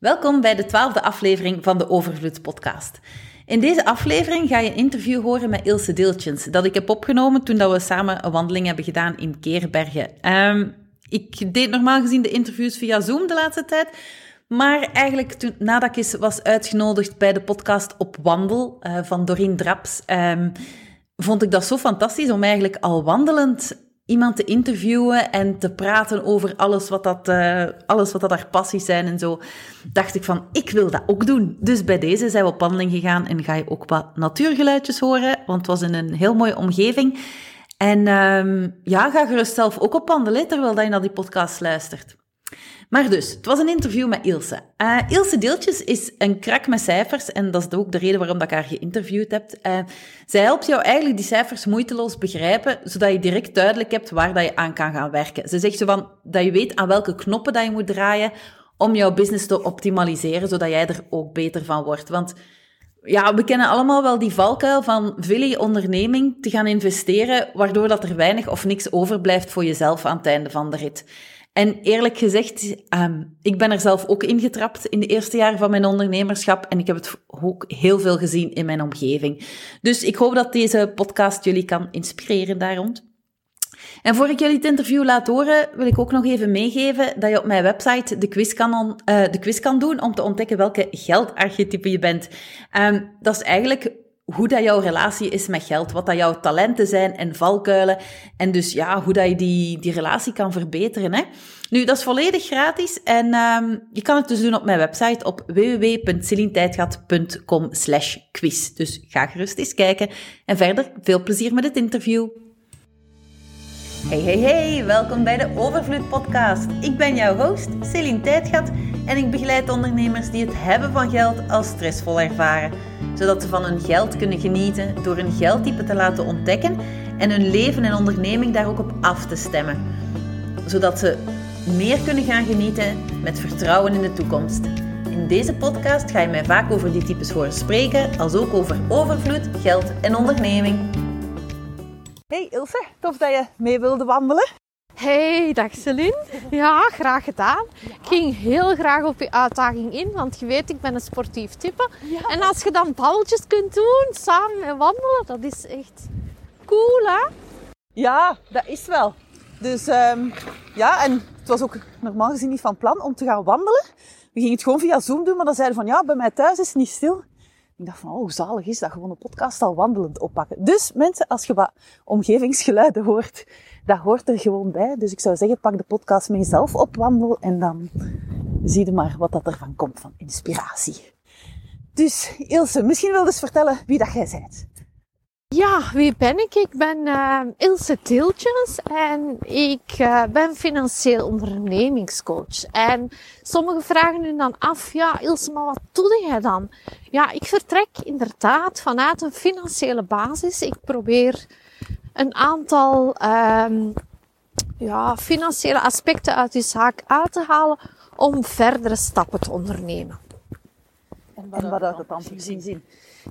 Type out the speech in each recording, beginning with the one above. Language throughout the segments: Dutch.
Welkom bij de twaalfde aflevering van de Overvloed podcast. In deze aflevering ga je een interview horen met Ilse Deeltjens, dat ik heb opgenomen toen dat we samen een wandeling hebben gedaan in Keerbergen. Ehm, ik deed normaal gezien de interviews via Zoom de laatste tijd, maar eigenlijk toen, nadat ik was uitgenodigd bij de podcast Op Wandel uh, van Doreen Draps, um, vond ik dat zo fantastisch om eigenlijk al wandelend iemand te interviewen en te praten over alles wat, dat, uh, alles wat dat haar passies zijn en zo, dacht ik van, ik wil dat ook doen. Dus bij deze zijn we op wandeling gegaan en ga je ook wat natuurgeluidjes horen, want het was in een heel mooie omgeving. En um, ja, ga gerust zelf ook op wandelen, terwijl je naar die podcast luistert. Maar dus, het was een interview met Ilse. Uh, Ilse Deeltjes is een krak met cijfers en dat is ook de reden waarom dat ik haar geïnterviewd heb. Uh, zij helpt jou eigenlijk die cijfers moeiteloos begrijpen, zodat je direct duidelijk hebt waar dat je aan kan gaan werken. Ze zegt zo van, dat je weet aan welke knoppen dat je moet draaien om jouw business te optimaliseren, zodat jij er ook beter van wordt. Want ja, we kennen allemaal wel die valkuil van veel je onderneming te gaan investeren, waardoor dat er weinig of niks overblijft voor jezelf aan het einde van de rit. En eerlijk gezegd, um, ik ben er zelf ook ingetrapt in de eerste jaren van mijn ondernemerschap en ik heb het ook heel veel gezien in mijn omgeving. Dus ik hoop dat deze podcast jullie kan inspireren daar rond. En voor ik jullie het interview laat horen, wil ik ook nog even meegeven dat je op mijn website de quiz kan, uh, de quiz kan doen om te ontdekken welke geldarchetype je bent. Um, dat is eigenlijk hoe dat jouw relatie is met geld, wat dat jouw talenten zijn en valkuilen. En dus ja, hoe dat je die, die relatie kan verbeteren. Hè? Nu, dat is volledig gratis en um, je kan het dus doen op mijn website op www.celintijdgat.com slash quiz. Dus ga gerust eens kijken. En verder, veel plezier met het interview. Hey, hey, hey, welkom bij de Overvloed Podcast. Ik ben jouw host, Celine Tijdgat, en ik begeleid ondernemers die het hebben van geld als stressvol ervaren zodat ze van hun geld kunnen genieten door hun geldtype te laten ontdekken en hun leven en onderneming daar ook op af te stemmen. Zodat ze meer kunnen gaan genieten met vertrouwen in de toekomst. In deze podcast ga je mij vaak over die types horen spreken, als ook over overvloed, geld en onderneming. Hey Ilse, tof dat je mee wilde wandelen. Hey, dag Celine. Ja, graag gedaan. Ik ging heel graag op je uitdaging in, want je weet, ik ben een sportief type. En als je dan balletjes kunt doen, samen wandelen, dat is echt cool, hè? Ja, dat is wel. Dus um, ja, en het was ook normaal gezien niet van plan om te gaan wandelen. We gingen het gewoon via Zoom doen, maar dan zeiden van ja, bij mij thuis is het niet stil. Ik dacht van, oh, hoe zalig is dat? Gewoon een podcast al wandelend oppakken. Dus mensen, als je wat omgevingsgeluiden hoort, dat hoort er gewoon bij. Dus ik zou zeggen, pak de podcast met jezelf op wandel en dan zie je maar wat dat ervan komt van inspiratie. Dus Ilse, misschien wil je eens vertellen wie dat jij bent. Ja, wie ben ik? Ik ben uh, Ilse Tiltjes en ik uh, ben financieel ondernemingscoach. En sommigen vragen nu dan af, ja Ilse, maar wat doe jij dan? Ja, ik vertrek inderdaad vanuit een financiële basis. Ik probeer een aantal um, ja, financiële aspecten uit die zaak uit te halen om verdere stappen te ondernemen. En wat, en wat houdt dat dan precies in?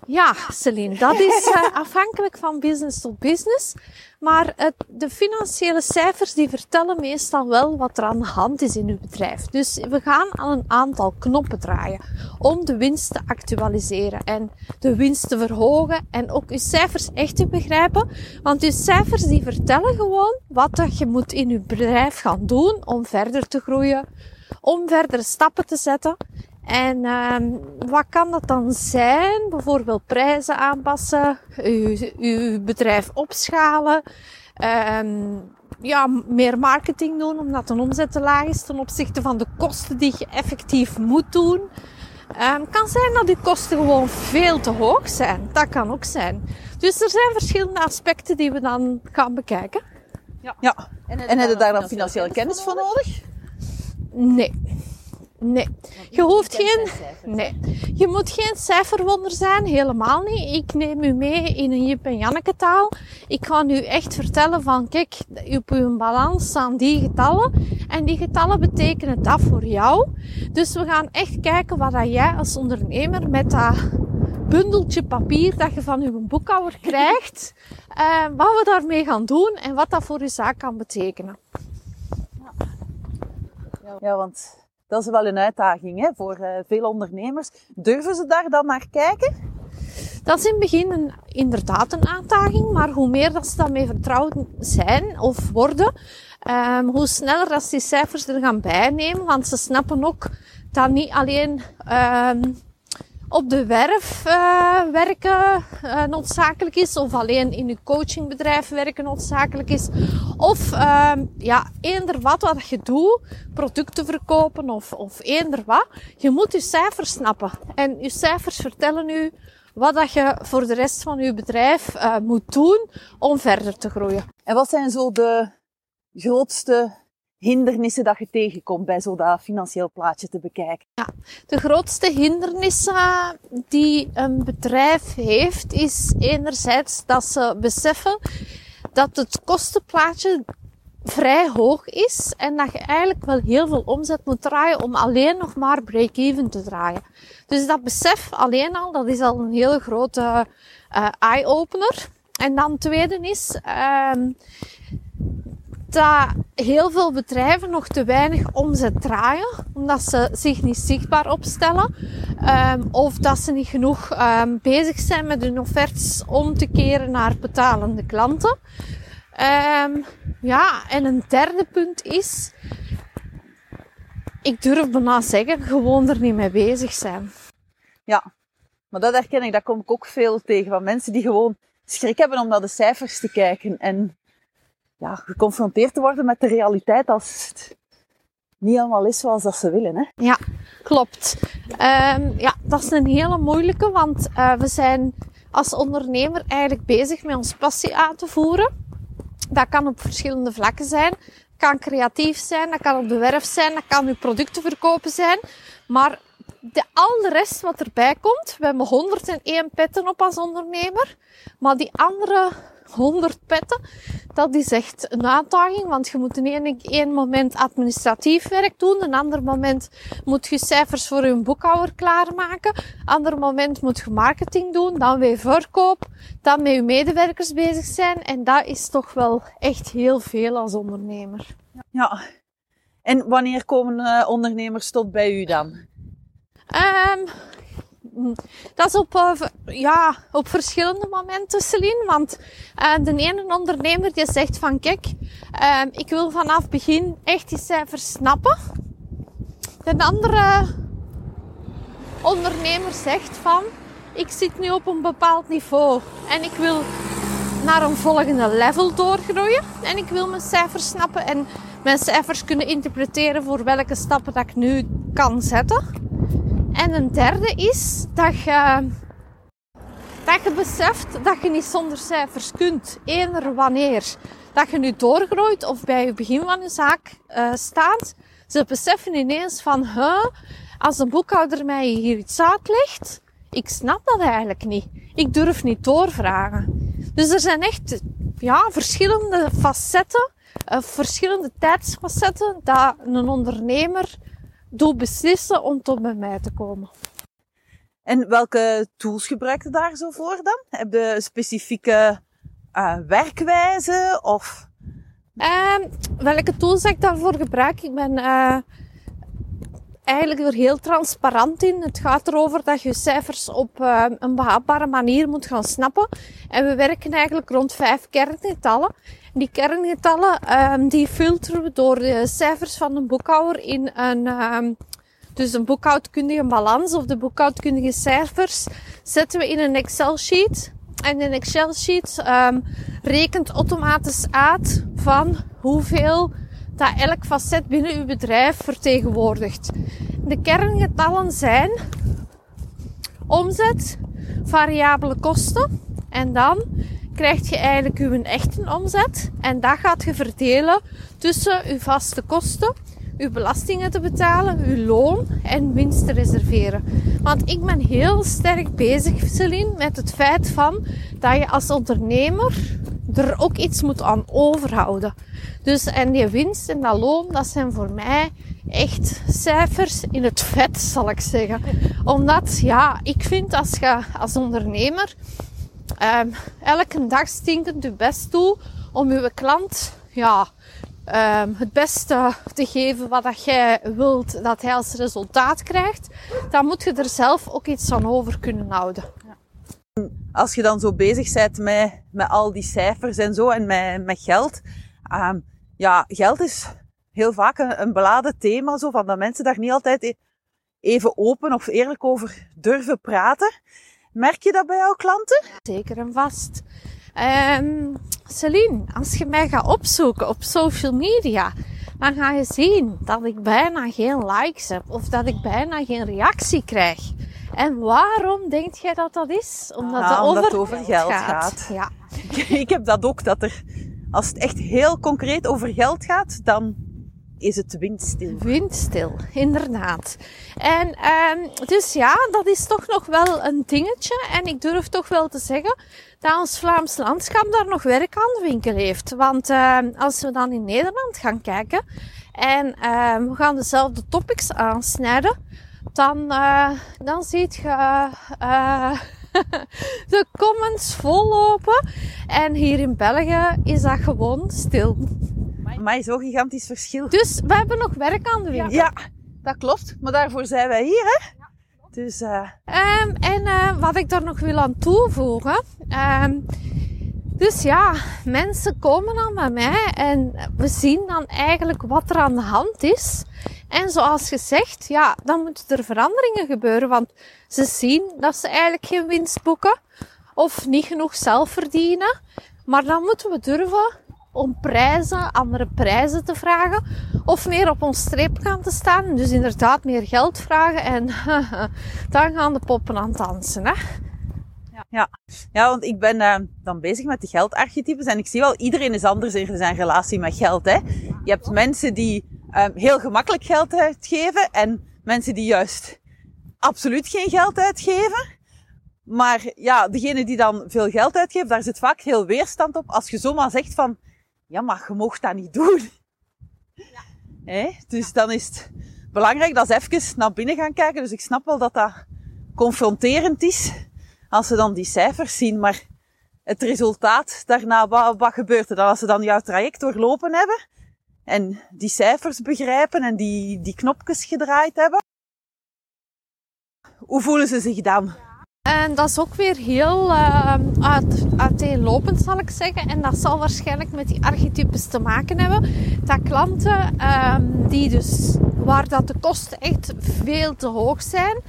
Ja, Celine, dat is uh, afhankelijk van business tot business. Maar het, de financiële cijfers die vertellen meestal wel wat er aan de hand is in uw bedrijf. Dus we gaan aan een aantal knoppen draaien om de winst te actualiseren en de winst te verhogen en ook uw cijfers echt te begrijpen. Want uw cijfers die vertellen gewoon wat dat je moet in uw bedrijf gaan doen om verder te groeien, om verdere stappen te zetten. En um, wat kan dat dan zijn? Bijvoorbeeld prijzen aanpassen, uw, uw bedrijf opschalen, um, ja, meer marketing doen omdat een omzet te laag is ten opzichte van de kosten die je effectief moet doen. Um, kan zijn dat uw kosten gewoon veel te hoog zijn. Dat kan ook zijn. Dus er zijn verschillende aspecten die we dan gaan bekijken. Ja. ja. En, en heb je daar dan financiële kennis voor nodig? Nee. Nee. Je hoeft geen, nee. Je moet geen cijferwonder zijn, helemaal niet. Ik neem u mee in een Jip en Janneke taal. Ik ga u echt vertellen van, kijk, op uw balans staan die getallen. En die getallen betekenen dat voor jou. Dus we gaan echt kijken wat dat jij als ondernemer met dat bundeltje papier dat je van uw boekhouder krijgt, uh, wat we daarmee gaan doen en wat dat voor uw zaak kan betekenen. Ja, want Dat is wel een uitdaging hè, voor uh, veel ondernemers. Durven ze daar dan naar kijken? Dat is in het begin een, inderdaad een uitdaging, maar hoe meer dat ze daarmee vertrouwd zijn of worden, um, hoe sneller dat ze die cijfers er gaan bijnemen. Want ze snappen ook dat niet alleen um, op de werf uh, werken uh, noodzakelijk is, of alleen in uw coachingbedrijf werken noodzakelijk is, of uh, ja, eender wat wat je doet, producten verkopen of, of eender wat. Je moet je cijfers snappen. En je cijfers vertellen u wat dat je voor de rest van je bedrijf uh, moet doen om verder te groeien. En wat zijn zo de grootste hindernissen dat je tegenkomt bij zo'n financieel plaatje te bekijken? Ja, de grootste hindernissen die een bedrijf heeft, is enerzijds dat ze beseffen dat het kostenplaatje vrij hoog is en dat je eigenlijk wel heel veel omzet moet draaien om alleen nog maar break-even te draaien. Dus dat besef alleen al, dat is al een hele grote uh, eye-opener. En dan tweede is, um, dat heel veel bedrijven nog te weinig omzet draaien, omdat ze zich niet zichtbaar opstellen, um, of dat ze niet genoeg um, bezig zijn met hun offertes om te keren naar betalende klanten. Um, ja, en een derde punt is, ik durf bijna zeggen, gewoon er niet mee bezig zijn. Ja, maar dat herken ik, dat kom ik ook veel tegen van mensen die gewoon schrik hebben om naar de cijfers te kijken en ja, geconfronteerd te worden met de realiteit als het niet allemaal is zoals dat ze willen. Hè? Ja, klopt. Um, ja, dat is een hele moeilijke, want uh, we zijn als ondernemer eigenlijk bezig met ons passie aan te voeren. Dat kan op verschillende vlakken zijn. kan creatief zijn, dat kan op de werf zijn, dat kan uw producten verkopen zijn. Maar de, al de rest wat erbij komt, we hebben 101 petten op als ondernemer. Maar die andere 100 petten, dat is echt een uitdaging, want je moet in één moment administratief werk doen, een ander moment moet je cijfers voor je boekhouder klaarmaken, ander moment moet je marketing doen, dan weer verkoop, dan met je medewerkers bezig zijn en dat is toch wel echt heel veel als ondernemer. Ja, en wanneer komen uh, ondernemers tot bij u dan? Um, dat is op, uh, ja, op verschillende momenten, Celine. Want uh, de ene ondernemer die zegt van, kijk, uh, ik wil vanaf begin echt die cijfers snappen. De andere ondernemer zegt van, ik zit nu op een bepaald niveau en ik wil naar een volgende level doorgroeien. En ik wil mijn cijfers snappen en mijn cijfers kunnen interpreteren voor welke stappen dat ik nu kan zetten. En een derde is dat je, dat je beseft dat je niet zonder cijfers kunt. Eender wanneer dat je nu doorgroeit of bij je begin van je zaak uh, staat. Ze beseffen ineens van, huh, als de boekhouder mij hier iets uitlegt, ik snap dat eigenlijk niet. Ik durf niet doorvragen. Dus er zijn echt ja, verschillende facetten, uh, verschillende tijdsfacetten dat een ondernemer doe beslissen om tot bij mij te komen. En welke tools gebruik je daar zo voor dan? Heb je specifieke uh, werkwijze of? Uh, welke tools ik daarvoor gebruik? Ik ben uh, eigenlijk er heel transparant in. Het gaat erover dat je cijfers op uh, een behapbare manier moet gaan snappen. En we werken eigenlijk rond vijf kerngetallen. Die kerngetallen um, die filteren we door de cijfers van een boekhouder in een, um, dus een boekhoudkundige balans of de boekhoudkundige cijfers zetten we in een Excel sheet. En een Excel sheet um, rekent automatisch uit van hoeveel dat elk facet binnen uw bedrijf vertegenwoordigt. De kerngetallen zijn omzet, variabele kosten en dan krijg je eigenlijk uw echte omzet. En dat gaat je verdelen tussen uw vaste kosten, uw belastingen te betalen, uw loon en winst te reserveren. Want ik ben heel sterk bezig, Celine, met het feit van dat je als ondernemer er ook iets moet aan overhouden. Dus en die winst en dat loon, dat zijn voor mij echt cijfers in het vet, zal ik zeggen. Omdat, ja, ik vind als je als ondernemer um, elke dag stinkend je best doe om uw klant ja, um, het beste te geven wat dat jij wilt dat hij als resultaat krijgt, dan moet je er zelf ook iets aan over kunnen houden. Als je dan zo bezig bent met, met al die cijfers en zo en met, met geld. Um, ja, geld is heel vaak een, een beladen thema, zo van dat mensen daar niet altijd e-, even open of eerlijk over durven praten. Merk je dat bij jouw klanten? Zeker en vast. Um, Celine, als je mij gaat opzoeken op social media, dan ga je zien dat ik bijna geen likes heb of dat ik bijna geen reactie krijg. En waarom denk jij dat dat is? Omdat, ah, over, het over geld gaat. Ja. ik heb dat ook, dat er, als het echt heel concreet over geld gaat, dan is het windstil. Windstil, inderdaad. En um, dus ja, dat is toch nog wel een dingetje. En ik durf toch wel te zeggen dat ons Vlaams landschap daar nog werk aan de winkel heeft. Want uh, als we dan in Nederland gaan kijken en uh, we gaan dezelfde topics aansnijden, dan, uh, dan ziet je uh, de comments vollopen. En hier in België is dat gewoon stil. Maar zo'n gigantisch verschil. Dus we hebben nog werk aan de winkel. Ja, dat klopt. Maar daarvoor zijn wij hier, hè? Dus, uh... um, en wat ik daar nog wil aan toevoegen. Um, dus ja, mensen komen dan bij mij en we zien dan eigenlijk wat er aan de hand is. En zoals gezegd, ja, dan moeten er veranderingen gebeuren. Want ze zien dat ze eigenlijk geen winst boeken. Of niet genoeg zelf verdienen. Maar dan moeten we durven om prijzen, andere prijzen te vragen. Of meer op ons streep gaan te staan. Dus inderdaad meer geld vragen. En dan gaan de poppen aan dansen. Hè? Ja. ja, want ik ben uh, dan bezig met de geldarchetypes. En ik zie wel, iedereen is anders in zijn relatie met geld. Hè? Je hebt mensen die uh, heel gemakkelijk geld uitgeven. En mensen die juist absoluut geen geld uitgeven. Maar ja, degene die dan veel geld uitgeeft, daar zit vaak heel weerstand op. Als je zomaar zegt van, ja, maar je mocht dat niet doen. Ja. Hè? Dus dan is het belangrijk dat ze even naar binnen gaan kijken. Dus ik snap wel dat dat confronterend is als ze dan die cijfers zien. Maar het resultaat daarna, wat, wat gebeurt er dan als ze dan jouw traject doorlopen hebben en die cijfers begrijpen en die, die knopjes gedraaid hebben? Hoe voelen ze zich dan? En dat is ook weer heel uit, uiteenlopend, zal ik zeggen. En dat zal waarschijnlijk met die archetypes te maken hebben. Dat klanten um, die dus, waar dat de kosten echt veel te hoog zijn,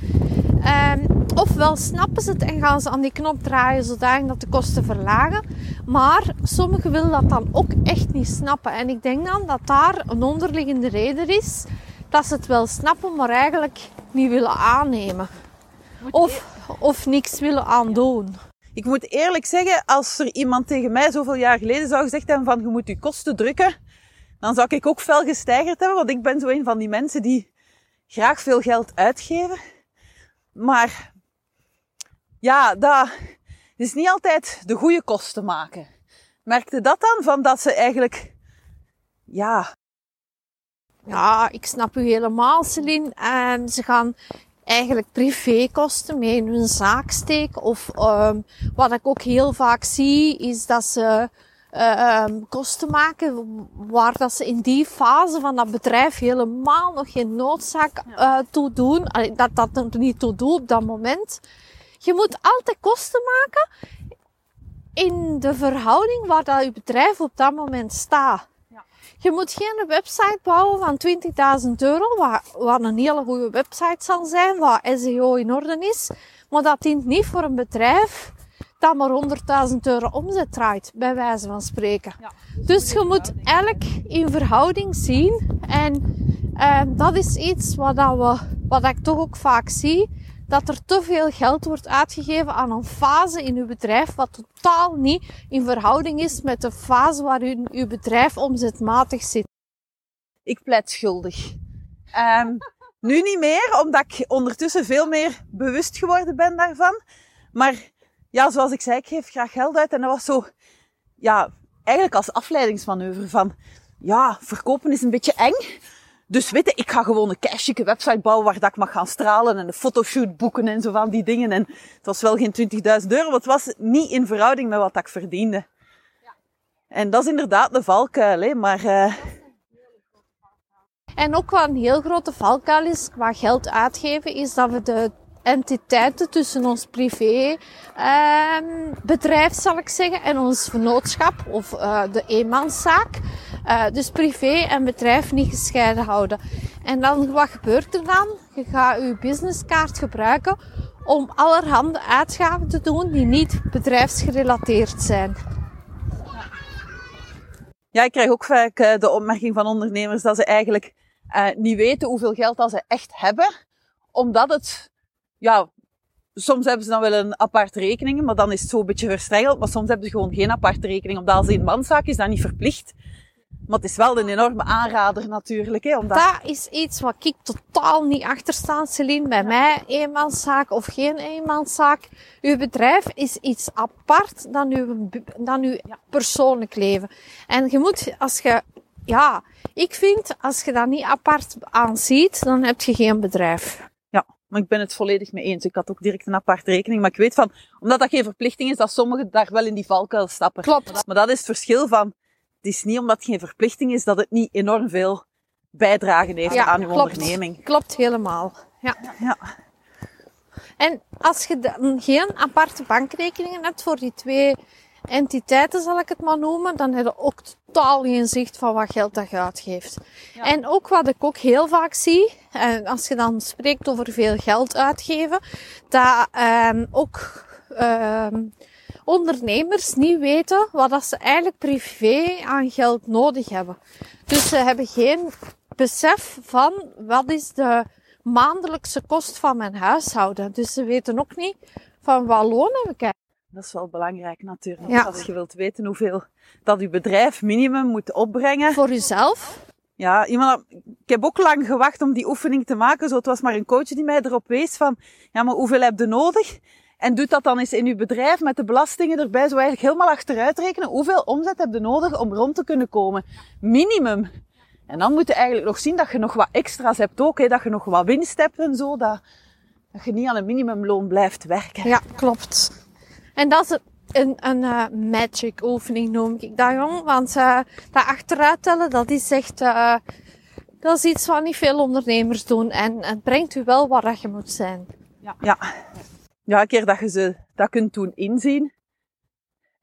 um, ofwel snappen ze het en gaan ze aan die knop draaien zodanig dat de kosten verlagen. Maar sommigen willen dat dan ook echt niet snappen. En ik denk dan dat daar een onderliggende reden is dat ze het wel snappen, maar eigenlijk niet willen aannemen. Of of niks willen aandoen. Ik moet eerlijk zeggen, als er iemand tegen mij zoveel jaar geleden zou gezegd hebben van je moet je kosten drukken, dan zou ik ook fel gestijgerd hebben, want ik ben zo een van die mensen die graag veel geld uitgeven. Maar ja, dat is niet altijd de goede kosten maken. Merkte dat dan van dat ze eigenlijk, ja. Ja, ik snap u helemaal, Celine. En ze gaan eigenlijk privékosten mee in hun zaak steken. Of um, wat ik ook heel vaak zie, is dat ze uh, kosten maken waar dat ze in die fase van dat bedrijf helemaal nog geen noodzaak uh, toe doen. Dat dat er niet toe doet op dat moment. Je moet altijd kosten maken in de verhouding waar dat je bedrijf op dat moment staat. Je moet geen website bouwen van 20.000 euro, wat, wat een hele goede website zal zijn, wat SEO in orde is. Maar dat dient niet voor een bedrijf dat maar 100.000 euro omzet draait, bij wijze van spreken. Ja, dus je moet elk in verhouding zien. En uh, dat is iets wat, dat we, wat ik toch ook vaak zie dat er te veel geld wordt uitgegeven aan een fase in uw bedrijf wat totaal niet in verhouding is met de fase waarin uw bedrijf omzetmatig zit. Ik pleit schuldig. Um, nu niet meer, omdat ik ondertussen veel meer bewust geworden ben daarvan. Maar ja, zoals ik zei, ik geef graag geld uit en dat was zo, ja, eigenlijk als afleidingsmanoeuvre van, ja, verkopen is een beetje eng. Dus weet je, ik ga gewoon een cashike website bouwen waar dat ik mag gaan stralen en een fotoshoot boeken en zo van die dingen. En het was wel geen 20.000 euro, want het was niet in verhouding met wat ik verdiende. Ja. En dat is inderdaad de valkuil, hè. Maar uh, En ook wat een heel grote valkuil is qua geld uitgeven, is dat we de entiteiten tussen ons privé ehm, bedrijf, zal ik zeggen, en ons vennootschap of uh, de eenmanszaak, uh, dus privé en bedrijf niet gescheiden houden. En dan, wat gebeurt er dan? Je gaat je businesskaart gebruiken om allerhande uitgaven te doen die niet bedrijfsgerelateerd zijn. Ja, ik krijg ook vaak uh, de opmerking van ondernemers dat ze eigenlijk uh, niet weten hoeveel geld dat ze echt hebben, omdat het, ja, soms hebben ze dan wel een aparte rekening, maar dan is het zo een beetje verstrengeld, maar soms hebben ze gewoon geen aparte rekening, omdat als een manszaak is dat niet verplicht. Maar het is wel een enorme aanrader natuurlijk. Hè, omdat... Dat is iets wat ik totaal niet achter sta, Celine. Bij ja. mij eenmanszaak of geen eenmanszaak. Uw bedrijf is iets apart dan uw, dan uw ja. persoonlijk leven. En je moet, als je, ja, ik vind, als je dat niet apart aanziet, dan heb je geen bedrijf. Maar ik ben het volledig mee eens. Ik had ook direct een aparte rekening. Maar ik weet van, omdat dat geen verplichting is, dat sommigen daar wel in die valkuil stappen. Klopt. Maar dat is het verschil van, het is niet omdat het geen verplichting is dat het niet enorm veel bijdragen heeft ja, aan uw klopt. onderneming. Klopt helemaal. Ja. ja. En als je dan geen aparte bankrekeningen hebt voor die twee entiteiten, zal ik het maar noemen, dan heb je ook totaal geen zicht van wat geld dat je uitgeeft. Ja. En ook wat ik ook heel vaak zie, en als je dan spreekt over veel geld uitgeven, dat um, ook um, ondernemers niet weten wat dat ze eigenlijk privé aan geld nodig hebben. Dus ze hebben geen besef van wat is de maandelijkse kost van mijn huishouden. Dus ze weten ook niet van wat loon heb ik Dat is wel belangrijk natuurlijk. Ja. Als je wilt weten hoeveel dat je bedrijf minimum moet opbrengen. Voor jezelf? Ja, iemand, ik heb ook lang gewacht om die oefening te maken. Zo, het was maar een coach die mij erop wees van, ja, maar hoeveel heb je nodig? En doet dat dan eens in uw bedrijf met de belastingen erbij, zo eigenlijk helemaal achteruit rekenen. Hoeveel omzet heb je nodig om rond te kunnen komen? Minimum. En dan moet je eigenlijk nog zien dat je nog wat extra's hebt ook, hè, dat je nog wat winst hebt en zo, dat, dat je niet aan een minimumloon blijft werken. Ja, klopt. En dat is een, een uh, magic oefening noem ik dat jong, want uh, dat achteruit tellen, dat is echt, uh, dat is iets wat niet veel ondernemers doen en het brengt u wel waar je moet zijn. Ja. ja ja, een keer dat je ze dat kunt doen inzien,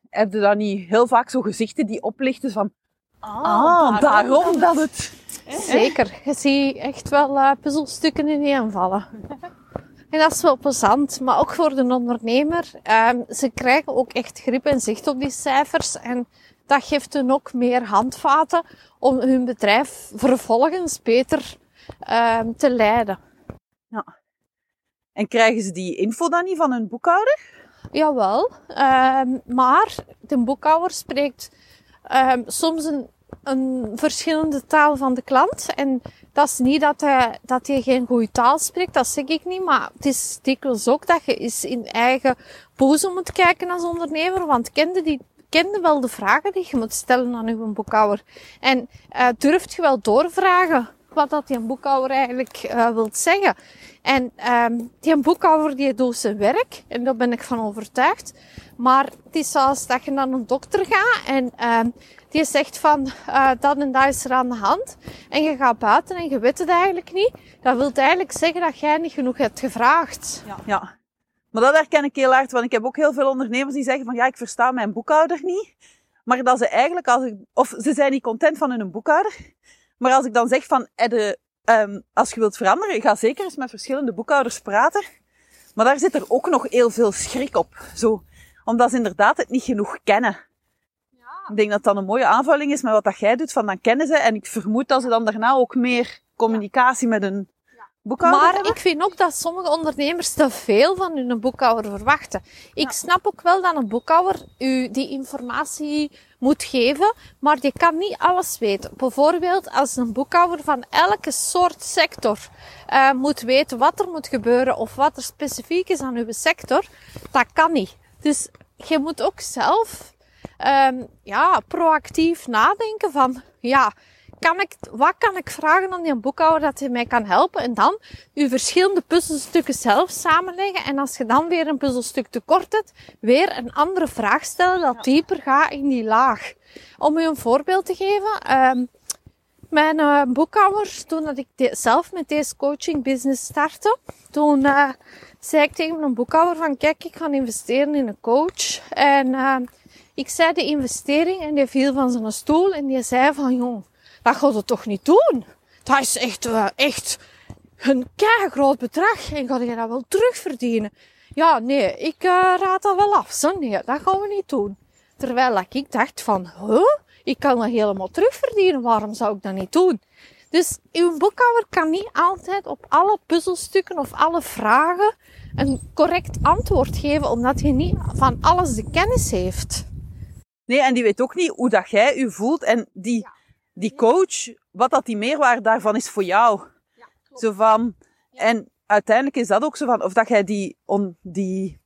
heb je dan niet heel vaak zo gezichten die oplichten van, ah, ah daarom, daarom dat het... Zeker, je ziet echt wel uh, puzzelstukken ineenvallen. En dat is wel plezant, maar ook voor de ondernemer. Um, ze krijgen ook echt grip en zicht op die cijfers. En dat geeft hun ook meer handvaten om hun bedrijf vervolgens beter um, te leiden. Ja. En krijgen ze die info dan niet van hun boekhouder? Jawel, um, maar de boekhouder spreekt soms een, een verschillende taal van de klant. En dat is niet dat hij, dat hij geen goede taal spreekt, dat zeg ik niet. Maar het is dikwijls ook dat je eens in eigen boezem moet kijken als ondernemer. Want kende die kende wel de vragen die je moet stellen aan uw boekhouder. En uh, durft je wel doorvragen wat dat die boekhouder eigenlijk uh, wilt zeggen. En um, die boekhouder die doet zijn werk. En daar ben ik van overtuigd. Maar het is zoals dat je naar een dokter gaat en um, die zegt van uh, dat en dat is er aan de hand. En je gaat buiten en je weet het eigenlijk niet. Dat wil eigenlijk zeggen dat jij niet genoeg hebt gevraagd. Ja. Maar dat herken ik heel hard, want ik heb ook heel veel ondernemers die zeggen van ja, ik versta mijn boekhouder niet. Maar dat ze eigenlijk, als ik, of ze zijn niet content van hun boekhouder. Maar als ik dan zeg van, de, um, als je wilt veranderen, ga zeker eens met verschillende boekhouders praten. Maar daar zit er ook nog heel veel schrik op. Zo, omdat ze inderdaad het niet genoeg kennen. Ik denk dat dat een mooie aanvulling is met wat dat jij doet, van dan kennen ze. En ik vermoed dat ze dan daarna ook meer communicatie met een boekhouder Maar hebben. ik vind ook dat sommige ondernemers te veel van hun boekhouder verwachten. Ik ja. snap ook wel dat een boekhouder u die informatie moet geven, maar je kan niet alles weten. Bijvoorbeeld als een boekhouder van elke soort sector uh, moet weten wat er moet gebeuren of wat er specifiek is aan uw sector, dat kan niet. Dus je moet ook zelf um, ja, proactief nadenken van ja, kan ik, wat kan ik vragen aan die boekhouder dat hij mij kan helpen? En dan uw verschillende puzzelstukken zelf samenleggen. En als je dan weer een puzzelstuk tekort hebt, weer een andere vraag stellen dat ja. dieper gaat in die laag. Om u een voorbeeld te geven. Um, Mijn uh, boekhouder, toen dat ik de, zelf met deze coaching business startte, toen uh, zei ik tegen mijn boekhouder van kijk, ik ga investeren in een coach. En uh, ik zei de investering en die viel van zijn stoel en die zei van jong, dat gaat het toch niet doen? Dat is echt, echt een groot bedrag en ga je dat wel terugverdienen? Ja, nee, ik raad dat wel af. Zo, nee, dat gaan we niet doen. Terwijl ik dacht van, huh? Ik kan dat helemaal terugverdienen. Waarom zou ik dat niet doen? Dus uw boekhouder kan niet altijd op alle puzzelstukken of alle vragen een correct antwoord geven, omdat hij niet van alles de kennis heeft. Nee, en die weet ook niet hoe dat jij u voelt. En die, die coach, wat dat die meerwaarde daarvan is voor jou. Ja, zo van, en uiteindelijk is dat ook zo van, of dat jij die, on, die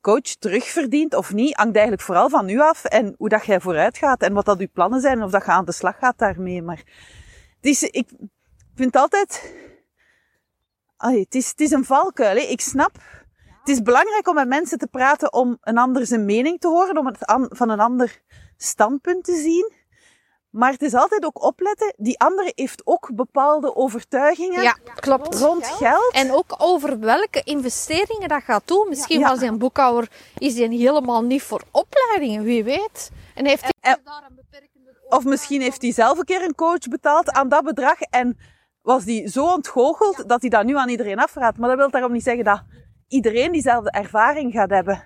coach terugverdient of niet, hangt eigenlijk vooral van u af en hoe dat jij vooruit gaat en wat dat uw plannen zijn en of dat je aan de slag gaat daarmee. Maar het is, ik vind altijd, allee, het, is, het is een valkuil. Hè. Ik snap, het is belangrijk om met mensen te praten om een ander zijn mening te horen, om het van een ander standpunt te zien. Maar het is altijd ook opletten, die andere heeft ook bepaalde overtuigingen ja, klopt. rond geld. En ook over welke investeringen dat gaat doen. Misschien ja. was hij een boekhouder, is hij helemaal niet voor opleidingen, wie weet. En heeft hij daar een beperkende Of misschien heeft hij zelf een keer een coach betaald aan dat bedrag en was die zo ontgoocheld dat hij dat nu aan iedereen afraadt. Maar dat wil daarom niet zeggen dat iedereen diezelfde ervaring gaat hebben.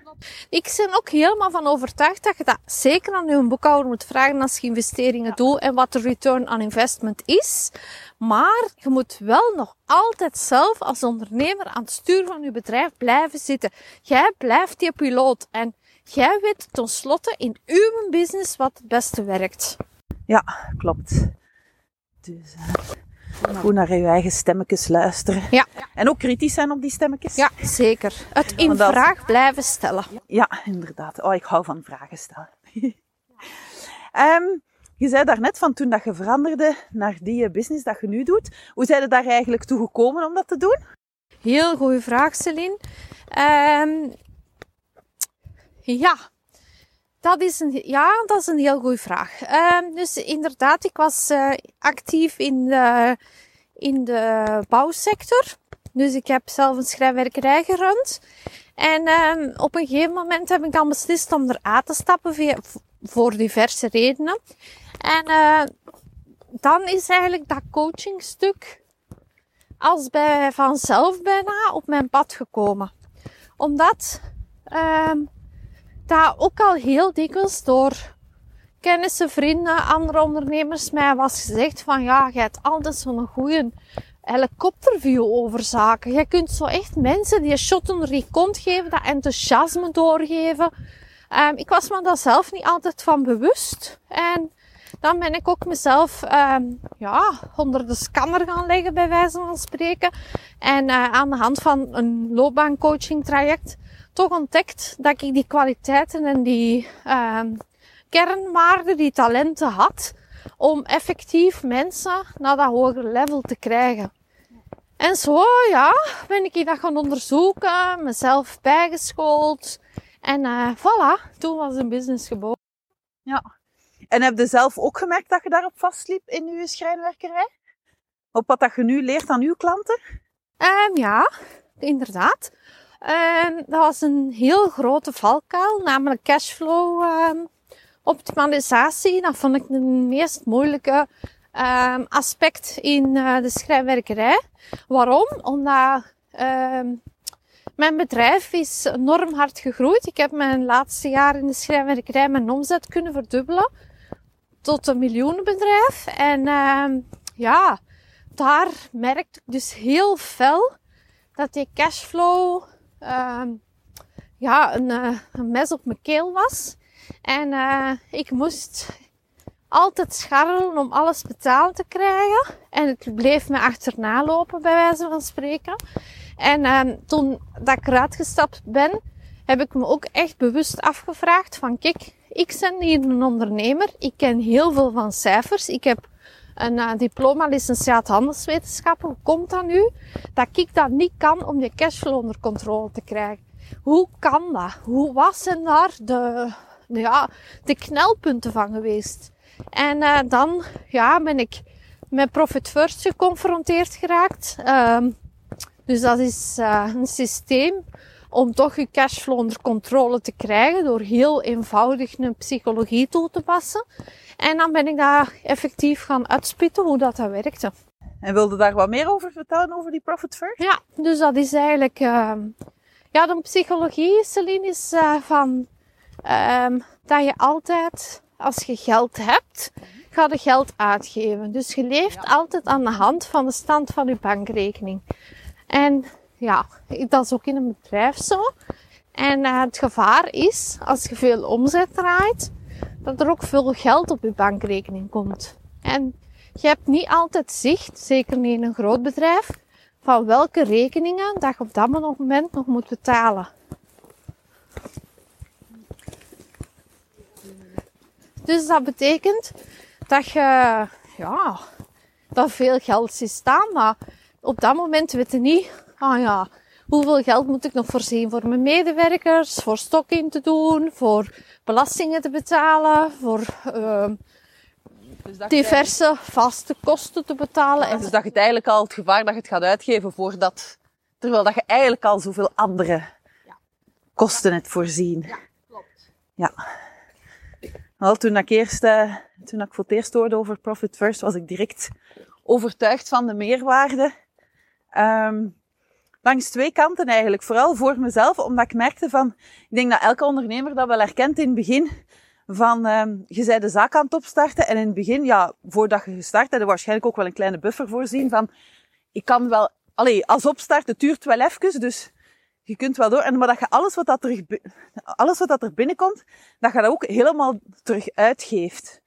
Ik ben ook helemaal van overtuigd dat je dat zeker aan je boekhouder moet vragen als je investeringen doet en wat de return on investment is. Maar je moet wel nog altijd zelf als ondernemer aan het stuur van je bedrijf blijven zitten. Jij blijft die piloot en jij weet tenslotte in uw business wat het beste werkt. Ja, klopt. Dus, uh... Goed naar je eigen stemmetjes luisteren. Ja. En ook kritisch zijn op die stemmetjes. Ja, zeker. Het in vraag blijven stellen. Ja, inderdaad. Oh, ik hou van vragen stellen. um, je zei daarnet van toen dat je veranderde naar die business dat je nu doet. Hoe zijn je daar eigenlijk toe gekomen om dat te doen? Heel goede vraag, Celine. Um, ja, dat is een, ja, dat is een heel goede vraag. Uh, dus inderdaad, ik was uh, actief in de, in de bouwsector. Dus ik heb zelf een schrijnwerkerij gerund. En uh, op een gegeven moment heb ik dan beslist om eruit te stappen voor diverse redenen. En uh, dan is eigenlijk dat coachingstuk als bij vanzelf bijna op mijn pad gekomen. Omdat ehm, dat ook al heel dikwijls door kennissen, vrienden, andere ondernemers mij was gezegd van ja, jij hebt altijd zo'n goede helikopterview over zaken. Jij kunt zo echt mensen die een shot onder kont geven, dat enthousiasme doorgeven. Um, ik was me daar zelf niet altijd van bewust. En dan ben ik ook mezelf um, ja, onder de scanner gaan leggen, bij wijze van spreken. En uh, aan de hand van een loopbaancoaching traject toch ontdekt dat ik die kwaliteiten en die uh, kernwaarden, die talenten had om effectief mensen naar dat hogere level te krijgen. En zo, ja, ben ik dat gaan onderzoeken, mezelf bijgeschoold. En uh, voilà, toen was een business geboren. Ja. En heb je zelf ook gemerkt dat je daarop vastliep in je schrijnwerkerij? Op wat dat je nu leert aan uw klanten? Um, ja, inderdaad. Um, dat was een heel grote valkuil, namelijk cashflow um, optimalisatie. Dat vond ik de meest moeilijke um, aspect in uh, de schrijnwerkerij. Waarom? Omdat mijn bedrijf is enorm hard gegroeid. Ik heb mijn laatste jaar in de schrijnwerkerij mijn omzet kunnen verdubbelen tot een miljoenenbedrijf. En ja, daar merkte ik dus heel fel dat die cashflow uh, ja, een, uh, een, mes op mijn keel was. En uh, ik moest altijd scharrelen om alles betaald te krijgen. En het bleef me achterna lopen, bij wijze van spreken. En uh, toen dat ik eruit gestapt ben, heb ik me ook echt bewust afgevraagd van kijk, ik ben hier een ondernemer. Ik ken heel veel van cijfers. Ik heb een uh, diploma licentiaat handelswetenschappen. Hoe komt dat nu? Dat ik dat niet kan om je cashflow onder controle te krijgen. Hoe kan dat? Hoe was er daar de, ja, de knelpunten van geweest? En uh, dan ja, ben ik met Profit First geconfronteerd geraakt. Um, dus dat is uh, een systeem om toch je cashflow onder controle te krijgen door heel eenvoudig een psychologie toe te passen. En dan ben ik daar effectief gaan uitspitten hoe dat, dat werkte. En wilde daar wat meer over vertellen, over die Profit First? Ja, dus dat is eigenlijk... Uh, ja, de psychologie, Celine, is uh, van... Um, dat je altijd, als je geld hebt, ga je geld uitgeven. Dus je leeft altijd aan de hand van de stand van je bankrekening. En ja, dat is ook in een bedrijf zo. En uh, het gevaar is, als je veel omzet draait, dat er ook veel geld op je bankrekening komt. En je hebt niet altijd zicht, zeker niet in een groot bedrijf, van welke rekeningen dat je op dat moment nog moet betalen. Dus dat betekent dat je, ja, dat veel geld ziet staan, maar op dat moment weet je niet, ah ja, hoeveel geld moet ik nog voorzien voor mijn medewerkers, voor stok in te doen, voor belastingen te betalen, voor uh, dus diverse vaste kosten te betalen. en dus dat je het eigenlijk al het gevaar dat je het gaat uitgeven voordat, terwijl dat je eigenlijk al zoveel andere ja. kosten hebt voorzien. Ja, klopt. Ja. Wel, toen ik eerst, uh, toen ik voor het eerst hoorde over Profit First, was ik direct overtuigd van de meerwaarde. Um, langs twee kanten eigenlijk. Vooral voor mezelf, omdat ik merkte van, ik denk dat elke ondernemer dat wel herkent in het begin, van, um, je zei de zaak aan het opstarten en in het begin, ja, voordat je gestart hebt, waarschijnlijk ook wel een kleine buffer voorzien van, ik kan wel, allee, als opstart, het duurt wel even, dus je kunt wel door. En maar dat je alles wat dat er, alles wat dat er binnenkomt, dat je dat ook helemaal terug uitgeeft.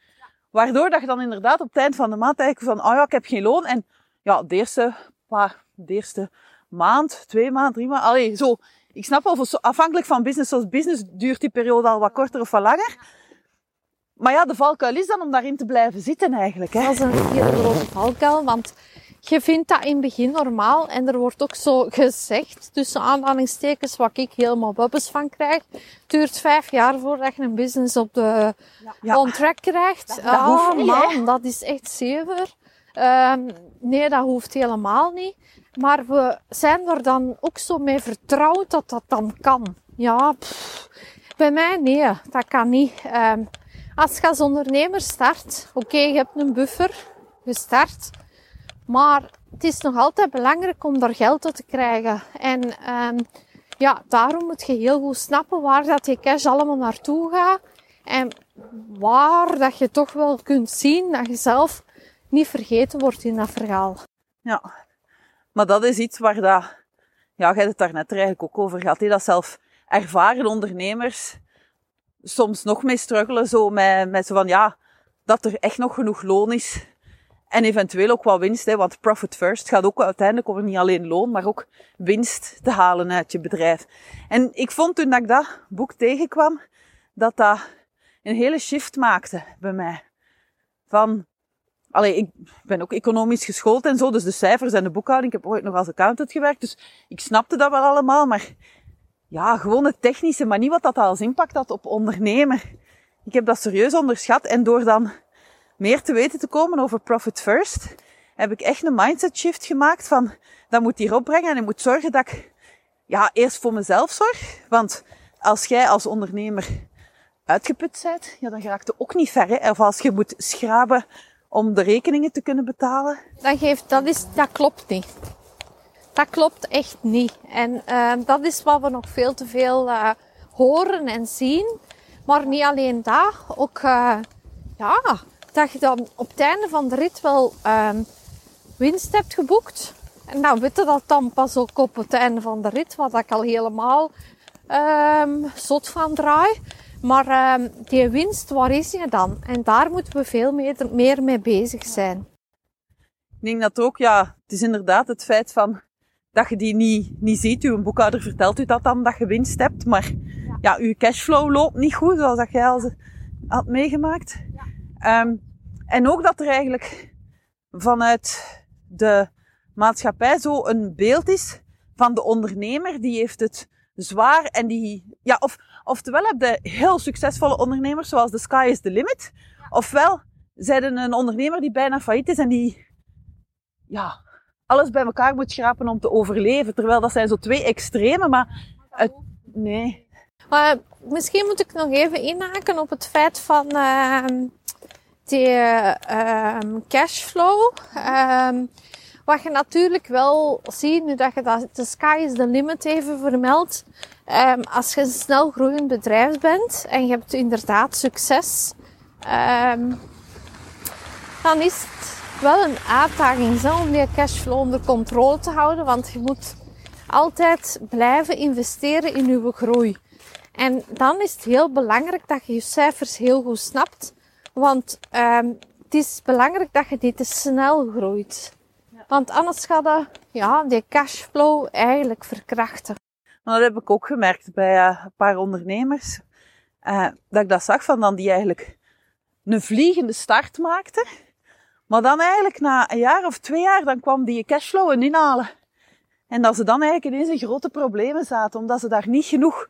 Waardoor dat je dan inderdaad op het eind van de maand eigenlijk van, oh ja, ik heb geen loon. En ja, de eerste paar, de eerste maand, twee maanden, drie maanden, allee, zo. Ik snap wel, afhankelijk van business zoals business duurt die periode al wat korter of wat langer. Maar ja, de valkuil is dan om daarin te blijven zitten eigenlijk. Hè. Dat is een hele grote valkuil, want je vindt dat in het begin normaal en er wordt ook zo gezegd, tussen aanhalingstekens, wat ik helemaal bubbes van krijg. Het duurt vijf jaar voordat je een business op de ja. on track krijgt. Dat, dat hoeft niet, man, dat is echt zever. Um, nee, dat hoeft helemaal niet. Maar we zijn er dan ook zo mee vertrouwd dat dat dan kan. Ja, bij mij nee, dat kan niet. Um, als je als ondernemer start, oké, je hebt een buffer gestart. Maar het is nog altijd belangrijk om daar geld uit te krijgen. En um, ja, daarom moet je heel goed snappen waar dat je cash allemaal naartoe gaat. En waar dat je toch wel kunt zien dat je zelf niet vergeten wordt in dat verhaal. Ja, maar dat is iets waar dat, ja, jij het daar net eigenlijk ook over gehad. Dat zelf ervaren ondernemers soms nog mee struggelen, zo met, met zo van, ja, dat er echt nog genoeg loon is en eventueel ook wat winst, hè, want profit first gaat ook uiteindelijk over niet alleen loon, maar ook winst te halen uit je bedrijf. En ik vond toen dat ik dat boek tegenkwam, dat dat een hele shift maakte bij mij. Van, allee, ik ben ook economisch geschoold en zo, dus de cijfers en de boekhouding, ik heb ooit nog als accountant gewerkt, dus ik snapte dat wel allemaal, maar ja, gewoon het technische, maar niet wat dat als impact had op ondernemer. Ik heb dat serieus onderschat en door dan meer te weten te komen over Profit First, heb ik echt een mindset shift gemaakt van, dat moet hier opbrengen en ik moet zorgen dat ik, ja, eerst voor mezelf zorg. Want als jij als ondernemer uitgeput bent, ja, dan raakt het ook niet ver. Hè? Of als je moet schraben om de rekeningen te kunnen betalen. Dat, geeft, dat, is, dat klopt niet. Dat klopt echt niet. En uh, dat is wat we nog veel te veel uh, horen en zien. Maar niet alleen dat, ook uh, ja, dat je dan op het einde van de rit wel um, winst hebt geboekt. En dan weet je dat dan pas ook op het einde van de rit, wat ik al helemaal um, zot van draai. Maar um, die winst, waar is die dan? En daar moeten we veel meer, meer mee bezig zijn. Ik denk dat ook, ja, het is inderdaad het feit van dat je die niet, niet ziet. Uw boekhouder vertelt u dat dan, dat je winst hebt. Maar ja, ja uw cashflow loopt niet goed, zoals dat jij al had meegemaakt. Ja. Um, en ook dat er eigenlijk vanuit de maatschappij zo een beeld is van de ondernemer, die heeft het zwaar en die, ja, of, oftewel heb je heel succesvolle ondernemers zoals The Sky is the Limit, ofwel zijn een ondernemer die bijna failliet is en die ja, alles bij elkaar moet schrapen om te overleven. Terwijl dat zijn zo twee extreme, maar het, nee. Maar misschien moet ik nog even inhaken op het feit van ehm die ehm cashflow. Ehm wat je natuurlijk wel ziet, nu dat je dat, de sky is the limit even vermeldt. Ehm als je een snel groeiend bedrijf bent en je hebt inderdaad succes, ehm dan is het wel een uitdaging zo, om die cashflow onder controle te houden. Want je moet altijd blijven investeren in je groei. En dan is het heel belangrijk dat je je cijfers heel goed snapt. Want um, het is belangrijk dat je niet te snel groeit. Want anders gaat dat, ja, die cashflow eigenlijk verkrachten. Dat heb ik ook gemerkt bij uh, een paar ondernemers. Uh, dat ik dat zag van dan die eigenlijk een vliegende start maakten. Maar dan eigenlijk na een jaar of twee jaar, dan kwam die cashflow een inhalen. En dat ze dan eigenlijk ineens in grote problemen zaten, omdat ze daar niet genoeg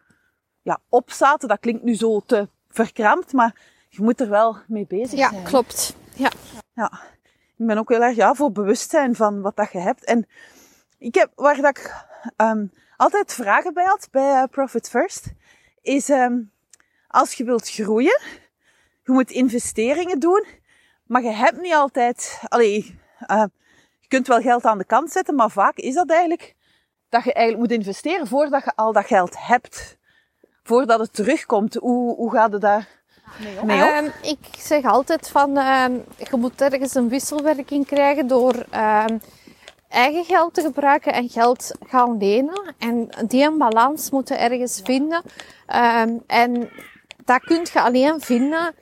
ja, op zaten. Dat klinkt nu zo te verkrampt, maar je moet er wel mee bezig Ja, zijn. klopt. Ja. Ja, ik ben ook heel erg ja, voor bewustzijn van wat dat je hebt. En ik heb, waar dat ik um, altijd vragen bij had, bij uh, Profit First, is um, als je wilt groeien, je moet investeringen doen, maar je hebt niet altijd, allee, uh, je kunt wel geld aan de kant zetten, maar vaak is dat eigenlijk dat je eigenlijk moet investeren voordat je al dat geld hebt. Voordat het terugkomt. Hoe, hoe gaat het daar mee om? Mee op? Um, ik zeg altijd van, um, je moet ergens een wisselwerking krijgen door um, eigen geld te gebruiken en geld gaan lenen. En die een balans moeten ergens vinden. en dat kun je alleen vinden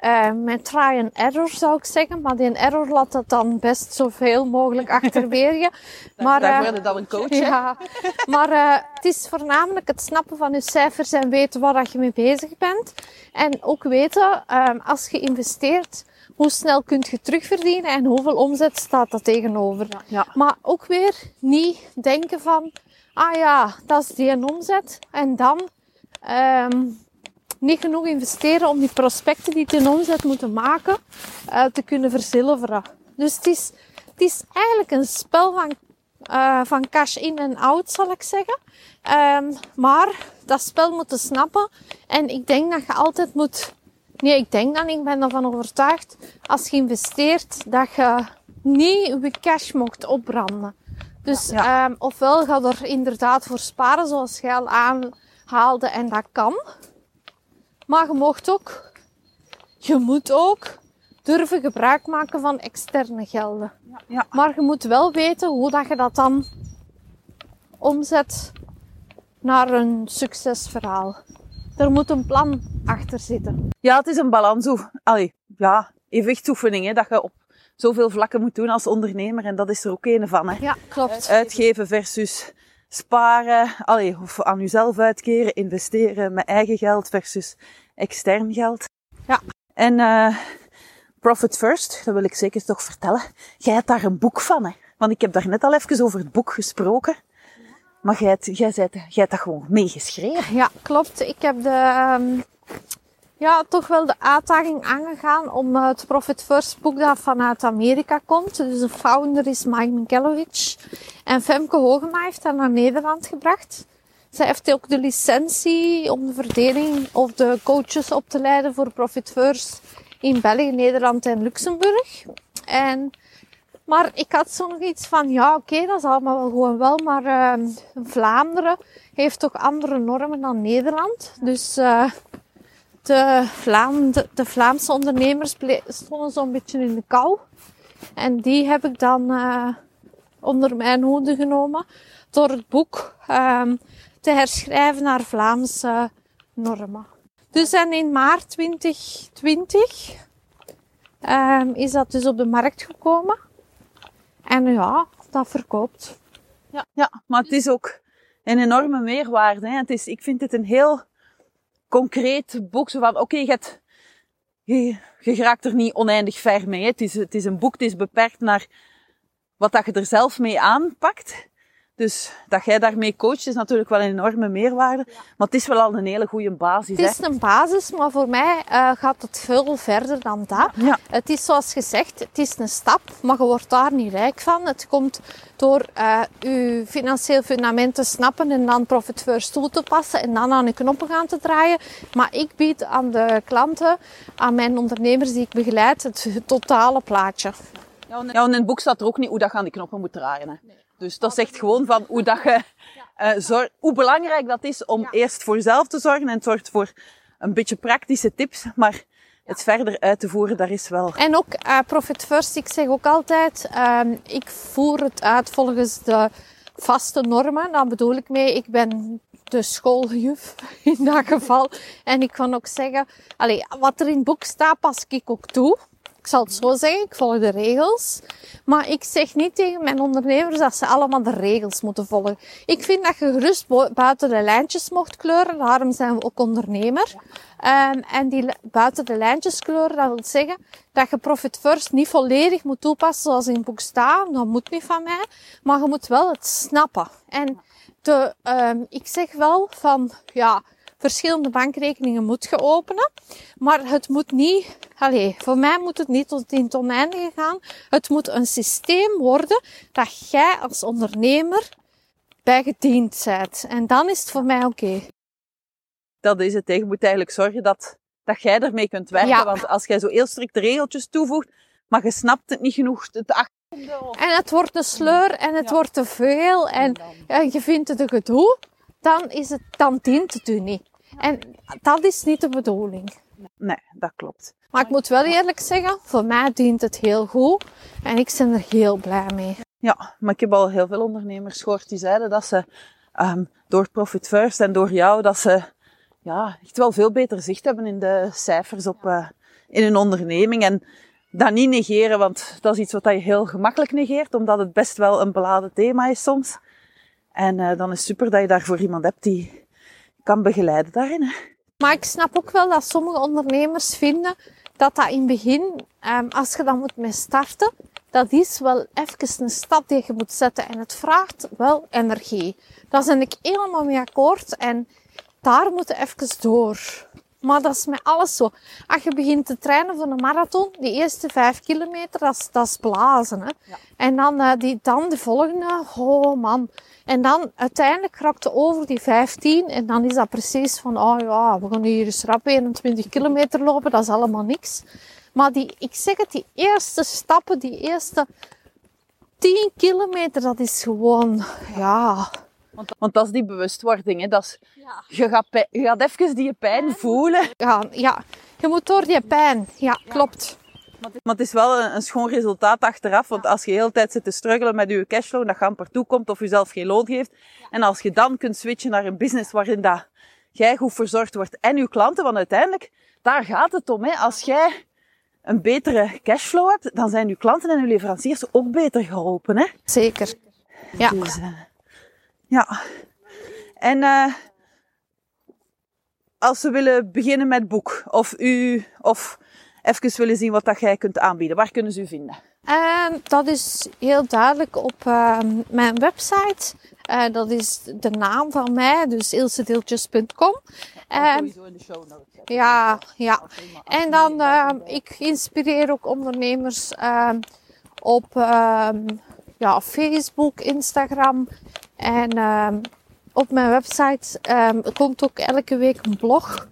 uh, met try and error zou ik zeggen, maar die error laat het dan best zoveel mogelijk achterwege. maar, Daar je dan een coach, Ja, maar uh, het is voornamelijk het snappen van je cijfers en weten waar je mee bezig bent. En ook weten, um, als je investeert, hoe snel kun je terugverdienen en hoeveel omzet staat dat tegenover. Ja. ja. Maar ook weer niet denken van, ah ja, dat is die een omzet en dan... Um, niet genoeg investeren om die prospecten die ten omzet moeten maken, uh, te kunnen verzilveren. Dus het is, het is eigenlijk een spel van, uh, van cash in en out, zal ik zeggen. Um, maar dat spel moeten snappen. En ik denk dat je altijd moet, nee, ik denk dan, ik ben ervan overtuigd, als je investeert, dat je niet je cash mocht opbranden. Dus ja. um, ofwel ga er inderdaad voor sparen, zoals jij al aanhaalde, en dat kan. Maar je mocht ook, je moet ook durven gebruik maken van externe gelden. Ja, ja. Maar je moet wel weten hoe dat je dat dan omzet naar een succesverhaal. Er moet een plan achter zitten. Ja, het is een balans. Allee, ja, evenwichtsoefening, hè, dat je op zoveel vlakken moet doen als ondernemer. En dat is er ook een van. Hè. Ja, klopt. Uitgeven versus sparen, allee, of aan jezelf uitkeren, investeren met eigen geld versus extern geld. Ja. En uh, Profit First, dat wil ik zeker toch vertellen. Jij hebt daar een boek van, hè? Want ik heb daar net al even over het boek gesproken. Maar jij hebt, jij, zei, jij hebt dat gewoon meegeschreven. Ja, klopt. Ik heb de, um, ja, toch wel de uitdaging aangegaan om het Profit First boek dat vanuit Amerika komt. Dus de founder is Mike Minkелowicz. En Femke Hogema heeft dat naar Nederland gebracht. Zij heeft ook de licentie om de verdeling of de coaches op te leiden voor Profit First in België, Nederland en Luxemburg. En, maar ik had zo nog iets van, ja oké, dat is allemaal wel gewoon wel, maar uh, Vlaanderen heeft toch andere normen dan Nederland. Dus uh, de, de, Vlaamse ondernemers stonden zo'n beetje in de kou. En die heb ik dan uh, onder mijn hoede genomen door het boek um, te herschrijven naar Vlaamse normen. Dus en in maart 2020 um, is dat dus op de markt gekomen. En ja, dat verkoopt. Ja, ja maar het is ook een enorme meerwaarde. Hè. Het is, ik vind het een heel concreet boek. Zo van, oké, je, je, je raakt er niet oneindig ver mee. Hè. Het, is, het is een boek, het is beperkt naar wat dat je er zelf mee aanpakt. Dus dat jij daarmee coacht is natuurlijk wel een enorme meerwaarde. Maar het is wel al een hele goede basis. Het is een basis, maar voor mij uh, gaat het veel verder dan dat. Ja. Het is zoals gezegd, het is een stap, maar je wordt daar niet rijk van. Het komt door uh, je financieel fundament te snappen en dan Profit First toe te passen en dan aan de knoppen gaan te draaien. Maar ik bied aan de klanten, aan mijn ondernemers die ik begeleid, het totale plaatje. Ja, in het boek staat er ook niet hoe dat je aan die knoppen moet draaien. Hè. Dus dat zegt gewoon van hoe, dat je, uh, zorg, hoe belangrijk dat is om eerst voor jezelf te zorgen. En het zorgt voor een beetje praktische tips. Maar het verder uit te voeren, daar is wel. En ook uh, Profit First, ik zeg ook altijd, uh, ik voer het uit volgens de vaste normen. Daar bedoel ik mee, ik ben de schooljuf in dat geval. En ik kan ook zeggen, allez, wat er in het boek staat, pas ik ook toe. Ik zal het zo zeggen, ik volg de regels. Maar ik zeg niet tegen mijn ondernemers dat ze allemaal de regels moeten volgen. Ik vind dat je gerust buiten de lijntjes mocht kleuren. Daarom zijn we ook ondernemer. Um, en die buiten de lijntjes kleuren, dat wil zeggen dat je Profit First niet volledig moet toepassen zoals in het boek staat. Dat moet niet van mij. Maar je moet wel het snappen. En de, um, ik zeg wel van, ja, verschillende bankrekeningen moet je openen. Maar het moet niet, allez, voor mij moet het niet tot in het oneindige gaan. Het moet een systeem worden dat jij als ondernemer bij gediend bent. En dan is het voor mij oké. Okay. Dat is het. Je moet eigenlijk zorgen dat, dat jij ermee kunt werken. Ja. Want als jij zo heel strikte regeltjes toevoegt, maar je snapt het niet genoeg, het en het wordt een sleur en het ja. wordt te veel en, en je vindt het een gedoe, dan, is het, dan dient het u niet. En dat is niet de bedoeling. Nee, dat klopt. Maar ik moet wel eerlijk zeggen, voor mij dient het heel goed. En ik ben er heel blij mee. Ja, maar ik heb al heel veel ondernemers gehoord die zeiden dat ze um, door Profit First en door jou, dat ze ja, echt wel veel beter zicht hebben in de cijfers op, uh, in hun onderneming. En dat niet negeren, want dat is iets wat je heel gemakkelijk negeert, omdat het best wel een beladen thema is soms. En uh, dan is het super dat je daarvoor iemand hebt die kan begeleiden daarin. Hè. Maar ik snap ook wel dat sommige ondernemers vinden dat dat in het begin, um, als je dan moet mee starten, dat is wel even een stap die je moet zetten. En het vraagt wel energie. Daar ben ik helemaal mee akkoord. En daar moet je even door. Maar dat is met alles zo. Als je begint te trainen voor een marathon, die eerste vijf kilometer, dat is, dat is blazen. Hè? Ja. En dan, uh, die, dan de volgende, oh man. En dan uiteindelijk raakte over die 15 en dan is dat precies van, oh ja, we gaan hier eens rap 21 kilometer lopen, dat is allemaal niks. Maar die, ik zeg het, die eerste stappen, die eerste 10 kilometer, dat is gewoon, ja... Want, want dat is die bewustwording, hè. Dat is, ja. je, gaat pijn, je gaat even die pijn voelen. Ja, ja, je moet door die pijn. Ja, klopt. Maar het is wel een, een schoon resultaat achteraf. Want als je de hele tijd zit te struggelen met je cashflow, dat je per toe komt of je zelf geen loon geeft. En als je dan kunt switchen naar een business waarin dat jij goed verzorgd wordt en je klanten, want uiteindelijk, daar gaat het om. Hè. Als jij een betere cashflow hebt, dan zijn je klanten en je leveranciers ook beter geholpen. Hè. Zeker. Ja. Dus, uh, ja. En uh, als we willen beginnen met boek, of u, of even willen zien wat dat jij kunt aanbieden, waar kunnen ze u vinden? Uh, dat is heel duidelijk op uh, mijn website. Uh, dat is de naam van mij, dus ilsedeeltjes.com. Ja, sowieso in de show notes. Ja, ja. En dan, ik inspireer ook ondernemers op ja, Facebook, Instagram en ehm, op mijn website um, komt ook elke week een blog.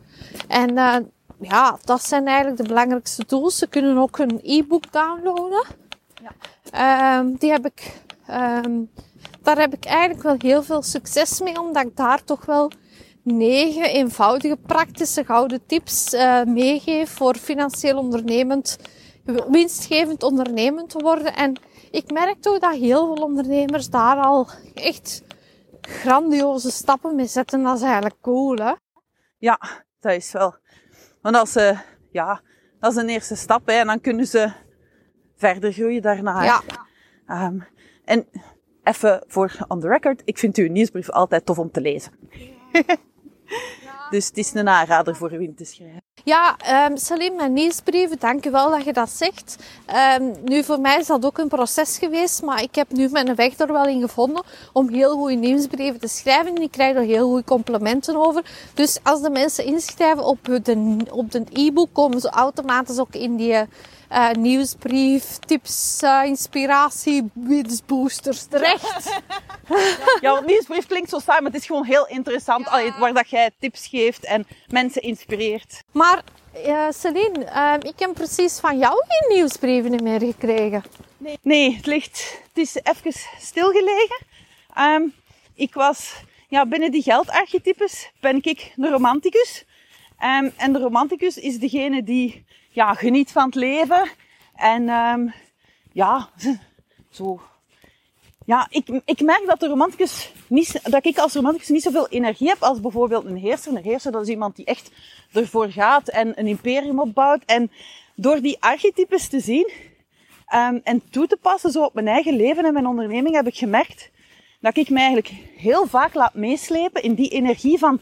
En uh, ja, dat zijn eigenlijk de belangrijkste tools. Ze kunnen ook een e-book downloaden. Ja. Um, die heb ik, daar heb ik eigenlijk wel heel veel succes mee, omdat ik daar toch wel negen eenvoudige, praktische gouden tips uh, meegeef voor financieel ondernemend, winstgevend ondernemend te worden. En ik merk toch dat heel veel ondernemers daar al echt grandioze stappen mee zetten. Dat is eigenlijk cool, hè? Ja, dat is wel. Want als ze, ja, dat is een eerste stap, hè, en dan kunnen ze verder groeien daarna. Ja. Um, en even voor on the record, ik vind uw nieuwsbrief altijd tof om te lezen. Ja, Dus het is een aanrader voor Wim te schrijven. Ja, um, Salim, mijn nieuwsbrieven, dank je wel dat je dat zegt. Um, nu, voor mij is dat ook een proces geweest, maar ik heb nu mijn weg er wel in gevonden om heel goede nieuwsbrieven te schrijven. En ik krijg er heel goede complimenten over. Dus als de mensen inschrijven op de, op de e-book, komen ze automatisch ook in die uh, nieuwsbrief, tips, uh, inspiratie, boosters terecht. ja, want nieuwsbrief klinkt zo saai, maar het is gewoon heel interessant. Ja. waar dat jij tips geeft en mensen inspireert. Maar uh, Celine, ehm, ik heb precies van jou geen nieuwsbrieven meer gekregen. Nee, nee het ligt, het is even stilgelegen. Um, ik was, ja, binnen die geldarchetypes ben ik een romanticus. Um, en de romanticus is degene die ja, geniet van het leven. En um, ja, zo. Ja, ik, ik merk dat de romanticus niet, dat ik als romanticus niet zoveel energie heb als bijvoorbeeld een heerser. Een heerser, dat is iemand die echt ervoor gaat en een imperium opbouwt. En door die archetypes te zien um, en toe te passen zo op mijn eigen leven en mijn onderneming, heb ik gemerkt dat ik mij eigenlijk heel vaak laat meeslepen in die energie van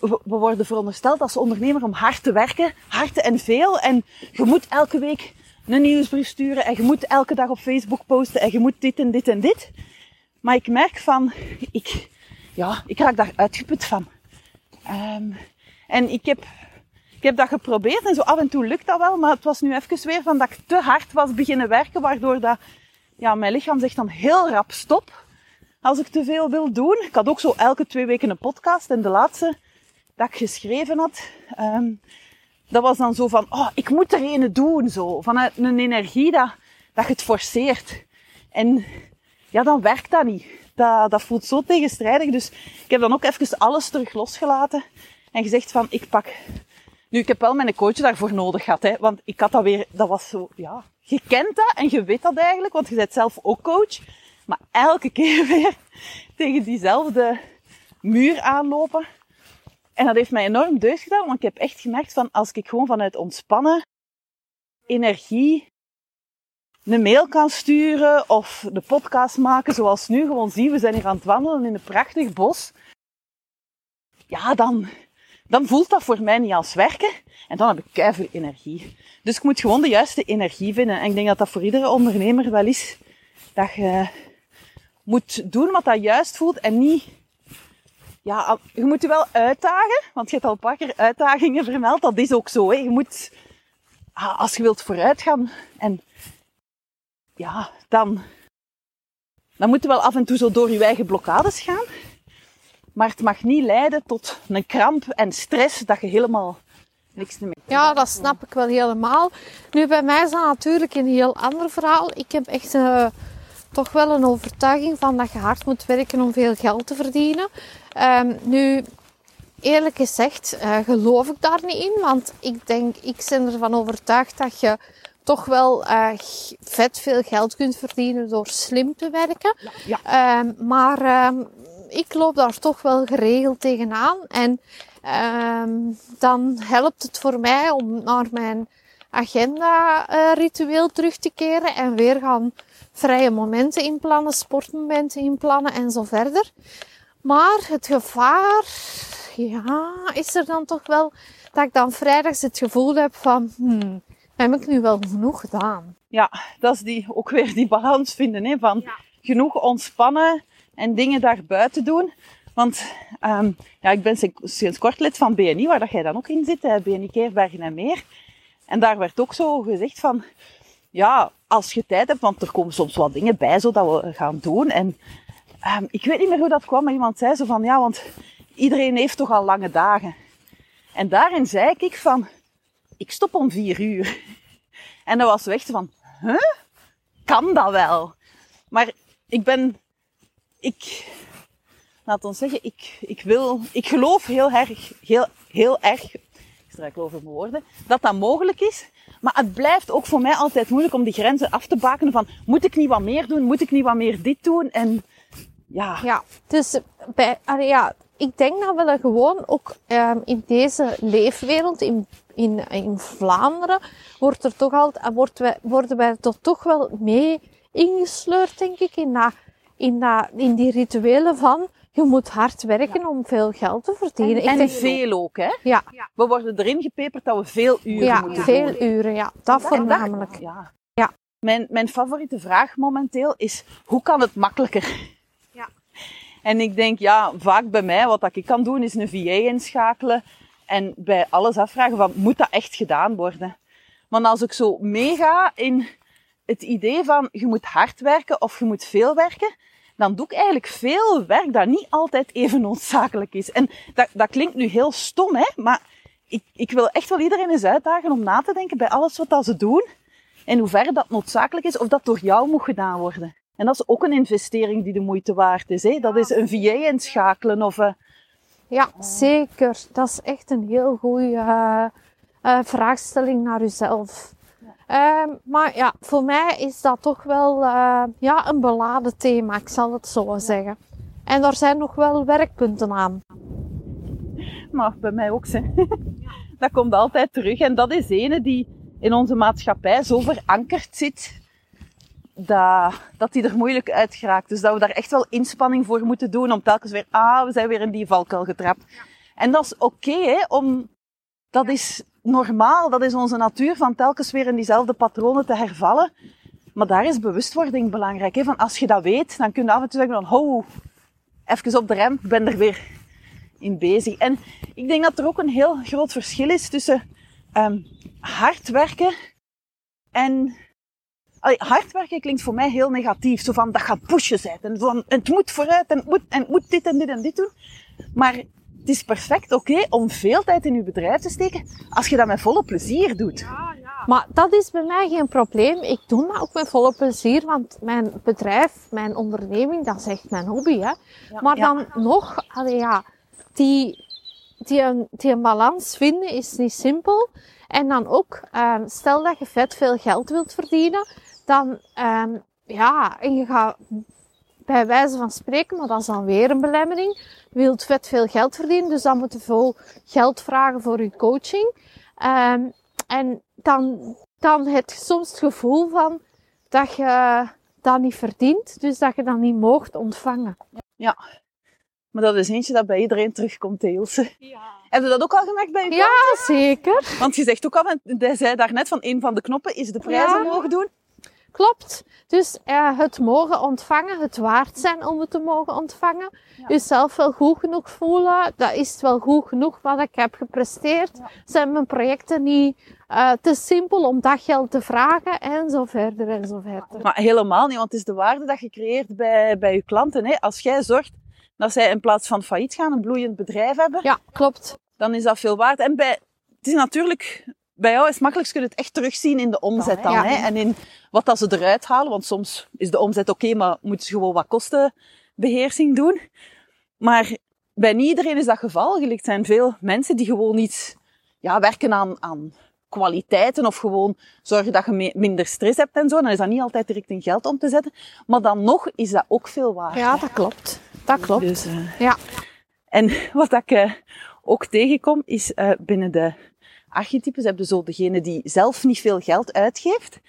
we worden verondersteld als ondernemer om hard te werken, hard en veel. En je moet elke week een nieuwsbrief sturen en je moet elke dag op Facebook posten en je moet dit en dit en dit. Maar ik merk van, ik, ja, ik raak daar uitgeput van. Um, en ik heb, ik heb dat geprobeerd en zo af en toe lukt dat wel, maar het was nu even weer van dat ik te hard was beginnen werken, waardoor dat, ja, mijn lichaam zegt dan heel rap stop als ik te veel wil doen. Ik had ook zo elke twee weken een podcast en de laatste dat ik geschreven had, um, dat was dan zo van, oh, ik moet er een doen, zo. Vanuit een energie dat, dat je het forceert. En ja, dan werkt dat niet. Dat, dat voelt zo tegenstrijdig. Dus ik heb dan ook even alles terug losgelaten en gezegd van, ik pak... Nu, ik heb wel mijn coach daarvoor nodig gehad, hè. Want ik had dat weer, dat was zo, ja... Je kent dat en je weet dat eigenlijk, want je bent zelf ook coach. Maar elke keer weer tegen diezelfde muur aanlopen. En dat heeft mij enorm deugd gedaan, want ik heb echt gemerkt van als ik gewoon vanuit ontspannen energie een mail kan sturen of de podcast maken zoals nu gewoon zien. We zijn hier aan het wandelen in een prachtig bos. Ja, dan, dan voelt dat voor mij niet als werken. En dan heb ik keihard energie. Dus ik moet gewoon de juiste energie vinden. En ik denk dat dat voor iedere ondernemer wel is. Dat je moet doen wat dat juist voelt en niet ja, je moet je wel uitdagen, want je hebt al een paar keer uitdagingen vermeld. Dat is ook zo. Hè. Je moet, ah, als je wilt vooruitgaan en ja, dan, dan moet je wel af en toe zo door je eigen blokkades gaan. Maar het mag niet leiden tot een kramp en stress dat je helemaal niks meer Ja, dat snap ik wel helemaal. Nu, bij mij is dat natuurlijk een heel ander verhaal. Ik heb echt... Uh, toch wel een overtuiging van dat je hard moet werken om veel geld te verdienen. Um, nu, eerlijk gezegd, uh, geloof ik daar niet in. Want ik denk, ik ben ervan overtuigd dat je toch wel uh, vet veel geld kunt verdienen door slim te werken. Ja. Um, maar um, ik loop daar toch wel geregeld tegenaan. En dan helpt het voor mij om naar mijn agenda uh, ritueel terug te keren en weer gaan vrije momenten inplannen, sportmomenten inplannen en zo verder. Maar het gevaar, ja, is er dan toch wel dat ik dan vrijdags het gevoel heb van, hmm, heb ik nu wel genoeg gedaan? Ja, dat is die, ook weer die balans vinden, hè, van genoeg ontspannen en dingen daarbuiten doen. Want um, ja, ik ben sinds kort lid van BNI, waar dat jij dan ook in zit, hè, BNI Keerbergen en meer. En daar werd ook zo gezegd van, ja, als je tijd hebt, want er komen soms wat dingen bij, zodat we gaan doen. En um, ik weet niet meer hoe dat kwam, maar iemand zei zo van, ja, want iedereen heeft toch al lange dagen. En daarin zei ik van, ik stop om vier uur. En dat was echt van, huh? Kan dat wel? Maar ik ben, ik, laat ons zeggen, ik, ik wil, ik geloof heel erg, heel, heel erg, ik struikel over mijn woorden, dat dat mogelijk is. Maar het blijft ook voor mij altijd moeilijk om die grenzen af te bakenen van, moet ik niet wat meer doen? Moet ik niet wat meer dit doen? En ja. Ja, dus bij, ja, ik denk dat we gewoon ook um, in deze leefwereld, in, in, in Vlaanderen, wordt er toch altijd, wordt wij, worden wij toch, toch wel mee ingesleurd, denk ik, in, dat, in, dat, in die rituelen van je moet hard werken om veel geld te verdienen. En, Ik en denk- veel ook, hè. ja, We worden erin gepeperd dat we veel uren ja, moeten veel doen. uren, ja. Dat voornamelijk. Ja. Ja. Mijn, mijn favoriete vraag momenteel is, hoe kan het makkelijker? En ik denk, ja, vaak bij mij, wat ik kan doen, is een VA inschakelen. En bij alles afvragen van, moet dat echt gedaan worden? Want als ik zo meega in het idee van, je moet hard werken of je moet veel werken, dan doe ik eigenlijk veel werk dat niet altijd even noodzakelijk is. En dat, dat klinkt nu heel stom, hè, maar ik, ik wil echt wel iedereen eens uitdagen om na te denken bij alles wat dat ze doen. In hoeverre dat noodzakelijk is of dat door jou moet gedaan worden. En dat is ook een investering die de moeite waard is. Hè? Dat is een VA inschakelen of... Ja, zeker. Dat is echt een heel goede eh, eh, vraagstelling naar uzelf. Ehm, maar ja, voor mij is dat toch wel eh, ja, een beladen thema, ik zal het zo zeggen. En daar zijn nog wel werkpunten aan. maar bij mij ook. Hè. Dat komt altijd terug. En dat is ene die in onze maatschappij zo verankerd zit, dat, dat die er moeilijk uit geraakt. Dus dat we daar echt wel inspanning voor moeten doen om telkens weer, ah, we zijn weer in die valkuil getrapt. En dat is oké, hè, om, dat is normaal, dat is onze natuur van telkens weer in diezelfde patronen te hervallen. Maar daar is bewustwording belangrijk. Hè? Van als je dat weet, dan kun je af en toe zeggen van, ho, even op de rem, ik ben er weer in bezig. En ik denk dat er ook een heel groot verschil is tussen ehm, hard werken en... Allee, hard werken klinkt voor mij heel negatief. Zo van, dat gaat pushen zijn. En van, het moet vooruit en het moet, en het moet dit en dit en dit doen. Maar het is perfect oké om veel tijd in je bedrijf te steken als je dat met volle plezier doet. Maar dat is bij mij geen probleem. Ik doe dat ook met volle plezier, want mijn bedrijf, mijn onderneming, dat is echt mijn hobby. Hè? maar ja. dan nog, allee, ja, die, die, een, die een balans vinden is niet simpel. En dan ook, ehm, stel dat je vet veel geld wilt verdienen, dan, ehm, ja, en je gaat bij wijze van spreken, maar dat is dan weer een belemmering. Je wilt vet veel geld verdienen, dus dan moet je veel geld vragen voor je coaching. Ehm, en dan, dan heb je soms het gevoel van dat je dat niet verdient, dus dat je dat niet moogt ontvangen. Maar dat is eentje dat bij iedereen terugkomt, Ilse. Heb je dat ook al gemerkt bij je Ja, zeker. Want je zegt ook al, en hij zei daarnet van een van de knoppen is de prijs Ja. omhoog doen. Klopt. Dus eh, het mogen ontvangen, het waard zijn om het te mogen ontvangen. Jezelf wel goed genoeg voelen. Dat is wel goed genoeg wat ik heb gepresteerd. Zijn mijn projecten niet eh, te simpel om dat geld te vragen en zo verder en zo verder. Maar helemaal niet, want het is de waarde dat je creëert bij, bij je klanten. Hè. Als jij zorgt dat zij in plaats van failliet gaan een bloeiend bedrijf hebben, Ja, klopt. dan is dat veel waard. En bij, het is natuurlijk, bij jou is het makkelijkst, kun je het echt terugzien in de omzet dan. Ja. Hè. En in wat dat ze eruit halen, want soms is de omzet oké, maar moeten ze gewoon wat kostenbeheersing doen. Maar bij niet iedereen is dat geval. Gelijk zijn veel mensen die gewoon iets ja, werken aan, aan kwaliteiten of gewoon zorgen dat je minder stress hebt en zo. Dan is dat niet altijd direct in geld om te zetten. Maar dan nog is dat ook veel waard. Ja, dat klopt. Dat klopt. Dus, eh, Ja. en wat ik eh, ook tegenkom, is eh, binnen de archetypes heb je zo degene die zelf niet veel geld uitgeeft.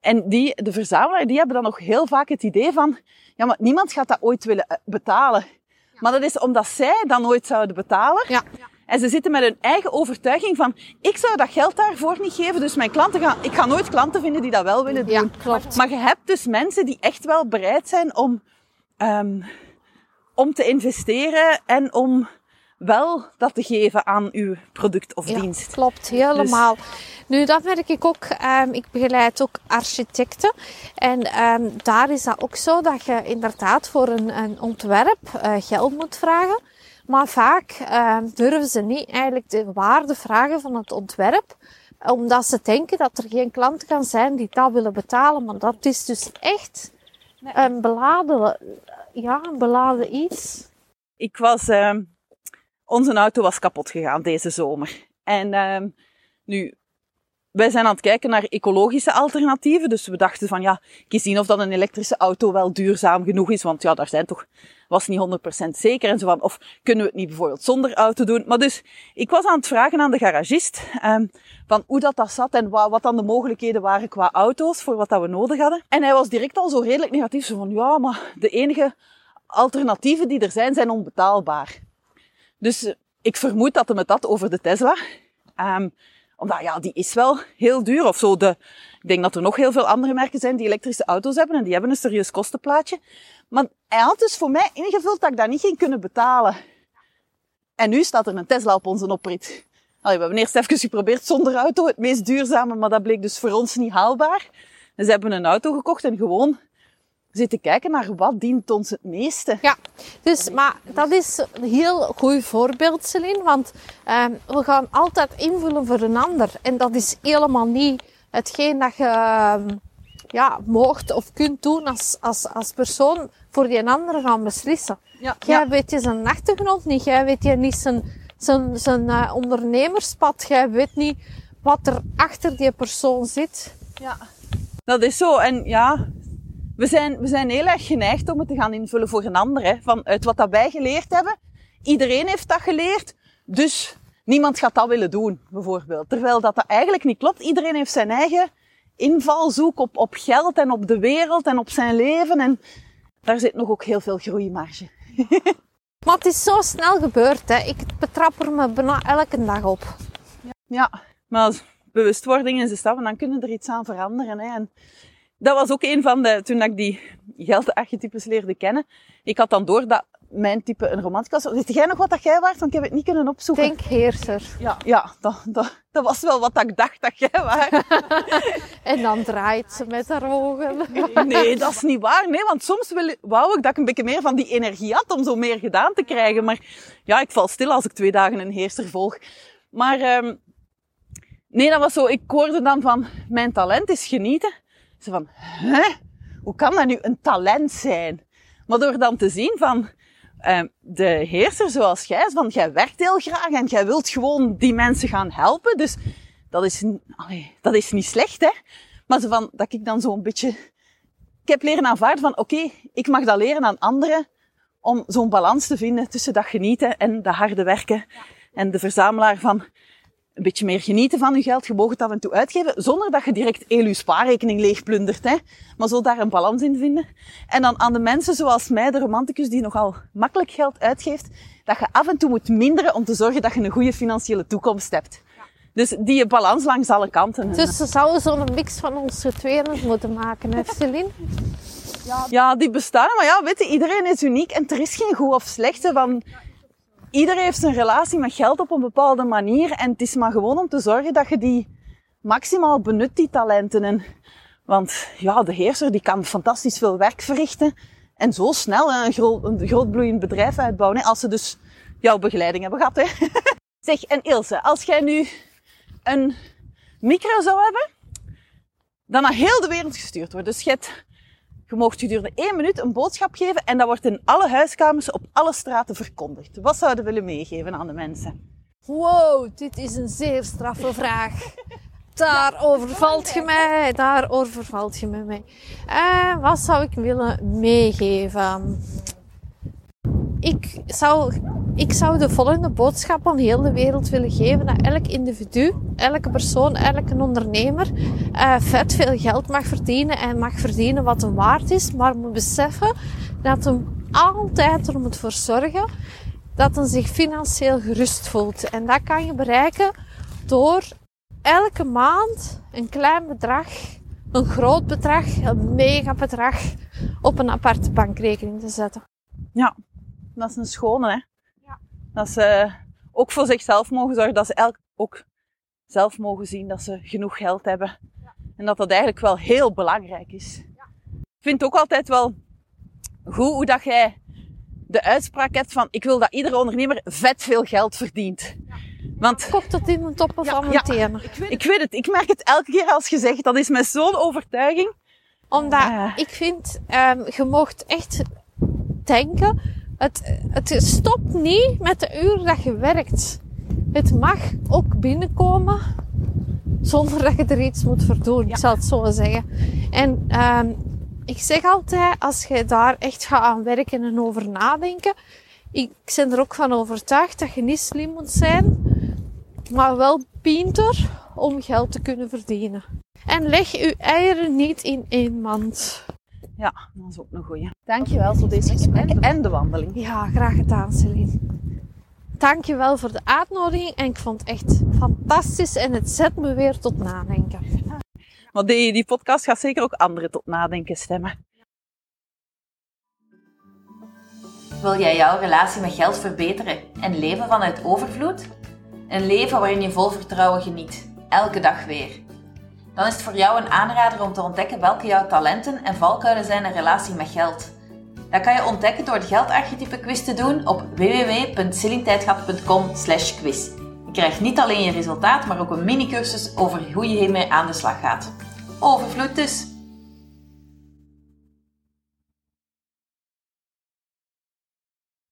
En die, de verzamelaar, die hebben dan nog heel vaak het idee van, ja, maar niemand gaat dat ooit willen eh, betalen. Maar dat is omdat zij dat nooit zouden betalen. Ja. En ze zitten met hun eigen overtuiging van, ik zou dat geld daarvoor niet geven, dus mijn klanten gaan, ik ga nooit klanten vinden die dat wel willen doen. Ja, klopt. Maar je hebt dus mensen die echt wel bereid zijn om, ehm, om te investeren en om wel dat te geven aan uw product of Ja, dienst. klopt, helemaal. Nu, dat merk ik ook. ehm, ik begeleid ook architecten. En ehm, daar is dat ook zo dat je inderdaad voor een, een ontwerp eh, geld moet vragen. Maar vaak ehm, durven ze niet eigenlijk de waarde vragen van het ontwerp. Omdat ze denken dat er geen klant kan zijn die dat willen betalen. Maar dat is dus echt een beladen, ja, een beladen iets. Ik was, ehm onze auto was kapot gegaan deze zomer. En ehm nu, wij zijn aan het kijken naar ecologische alternatieven. Dus we dachten van ja, kies zien of dat een elektrische auto wel duurzaam genoeg is. Want ja, daar zijn toch, was niet 100% zeker. En zo van, of kunnen we het niet bijvoorbeeld zonder auto doen? Maar dus, ik was aan het vragen aan de garagist ehm van hoe dat, dat zat en wat, wat dan de mogelijkheden waren qua auto's voor wat dat we nodig hadden. En hij was direct al zo redelijk negatief. Zo van ja, maar de enige alternatieven die er zijn, zijn onbetaalbaar. Dus eh, ik vermoed dat hem het had over de Tesla. Um, omdat ja, die is wel heel duur. Of zo de, ik denk dat er nog heel veel andere merken zijn die elektrische auto's hebben. En die hebben een serieus kostenplaatje. Maar hij had dus voor mij ingevuld dat ik dat niet ging kunnen betalen. En nu staat er een Tesla op onze oprit. Allee, we hebben eerst even geprobeerd zonder auto, het meest duurzame, maar dat bleek dus voor ons niet haalbaar. Dus hebben een auto gekocht en gewoon zitten kijken naar wat dient ons het meeste. Ja, dus, maar dat is een heel goed voorbeeld, Celine. Want uh, we gaan altijd invullen voor een ander. En dat is helemaal niet hetgeen dat je uh, ja, mocht of kunt doen als, als, als persoon voor die ander gaan beslissen. Ja, jij ja. weet je zijn achtergrond niet, jij weet je niet zijn, zijn, zijn uh, ondernemerspad, jij weet niet wat er achter die persoon zit. Ja, dat is zo. En ja, we zijn, we zijn heel erg geneigd om het te gaan invullen voor een ander. Hè, vanuit wat dat wij geleerd hebben. Iedereen heeft dat geleerd, dus niemand gaat dat willen doen, bijvoorbeeld. Terwijl dat, dat eigenlijk niet klopt. Iedereen heeft zijn eigen invalshoek op, op geld en op de wereld en op zijn leven. En daar zit nog ook heel veel groeimarge. maar het is zo snel gebeurd. Hè. Ik betrap er me bijna elke dag op. Ja, maar als bewustwording is de stap en dan kunnen er iets aan veranderen. Hè. En dat was ook een van de, toen ik die geldarchetypes leerde kennen. Ik had dan door dat mijn type een romanticus was. Weet jij nog wat dat jij waart? Want ik heb het niet kunnen opzoeken. Denk heerser. Ja, ja dat, dat, dat was wel wat ik dacht dat jij waart. en dan draait ze met haar ogen. nee, dat is niet waar. Nee, want soms wil, wou ik dat ik een beetje meer van die energie had om zo meer gedaan te krijgen. Maar ja, ik val stil als ik twee dagen een heerser volg. Maar um, nee, dat was zo. Ik hoorde dan van, mijn talent is genieten. Ze van, hè? Hoe kan dat nu een talent zijn? Maar door dan te zien van, uh, de heerser zoals jij, van jij werkt heel graag en jij wilt gewoon die mensen gaan helpen. Dus dat is, allee, dat is niet slecht, hè? Maar ze van, dat ik dan zo'n beetje, ik heb leren aanvaarden van, oké, okay, ik mag dat leren aan anderen om zo'n balans te vinden tussen dat genieten en de harde werken. En de verzamelaar van, een beetje meer genieten van je geld. Je mag het af en toe uitgeven, zonder dat je direct heel je spaarrekening leegplundert. Hè. Maar zo daar een balans in vinden. En dan aan de mensen zoals mij, de romanticus, die nogal makkelijk geld uitgeeft, dat je af en toe moet minderen om te zorgen dat je een goede financiële toekomst hebt. Dus die balans langs alle kanten. Dus ze zouden zo'n mix van ons tweeën moeten maken, hè, Celine? Ja. ja, die bestaan. Maar ja, weet je, iedereen is uniek en er is geen goed of slechte van iedereen heeft zijn relatie met geld op een bepaalde manier. En het is maar gewoon om te zorgen dat je die maximaal benut, die talenten. En, want ja, de heerser die kan fantastisch veel werk verrichten. En zo snel een, groot, bloeiend bedrijf uitbouwen. Als ze dus jouw begeleiding hebben gehad. Hè. zeg, en Ilse, als jij nu een micro zou hebben, dan naar heel de wereld gestuurd wordt. Dus je hebt je mocht gedurende één minuut een boodschap geven en dat wordt in alle huiskamers op alle straten verkondigd. Wat zouden we willen meegeven aan de mensen? Wow, dit is een zeer straffe vraag. Daar overvalt je mij, daar overvalt je mij. Uh, wat zou ik willen meegeven? Ik zou, ik zou de volgende boodschap aan heel de wereld willen geven. Dat elk individu, elke persoon, elke ondernemer uh, vet veel geld mag verdienen en mag verdienen wat hem waard is. Maar moet beseffen dat hem altijd er moet voor zorgen dat hij zich financieel gerust voelt. En dat kan je bereiken door elke maand een klein bedrag, een groot bedrag, een mega bedrag op een aparte bankrekening te zetten. Ja, dat is een schone, hè. Ja. Dat ze ook voor zichzelf mogen zorgen, dat ze elk ook zelf mogen zien dat ze genoeg geld hebben. Ja. En dat dat eigenlijk wel heel belangrijk is. Ja. Ik vind het ook altijd wel goed hoe dat jij de uitspraak hebt van ik wil dat iedere ondernemer vet veel geld verdient. Want, Kocht tot in de toppen van mijn tenen. Ik weet, ik weet, het. Ik merk het elke keer als je zegt. Dat is met zo'n overtuiging. Omdat uh. ik vind, um, je mocht echt denken het, het stopt niet met de uren dat je werkt. Het mag ook binnenkomen zonder dat je er iets moet voor doen. Ik zal het zo zeggen. En um, ik zeg altijd, als je daar echt gaat aan werken en over nadenken, ik ben er ook van overtuigd dat je niet slim moet zijn, maar wel pinter om geld te kunnen verdienen. En leg je eieren niet in één mand. Ja, dat is ook een goeie. Dankjewel voor deze gesprek. En de wandeling. Ja, graag gedaan, Celine. Dankjewel voor de uitnodiging en ik vond het echt fantastisch en het zet me weer tot nadenken. Maar die, die podcast gaat zeker ook anderen tot nadenken stemmen. Wil jij jouw relatie met geld verbeteren en leven vanuit overvloed? Een leven waarin je vol vertrouwen geniet, elke dag weer. Dan is het voor jou een aanrader om te ontdekken welke jouw talenten en valkuilen zijn in relatie met geld. Dat kan je ontdekken door de geldarchetype quiz te doen op www.zillingtijdgat.com quiz. Je krijgt niet alleen je resultaat, maar ook een mini-cursus over hoe je hiermee aan de slag gaat. Overvloed dus!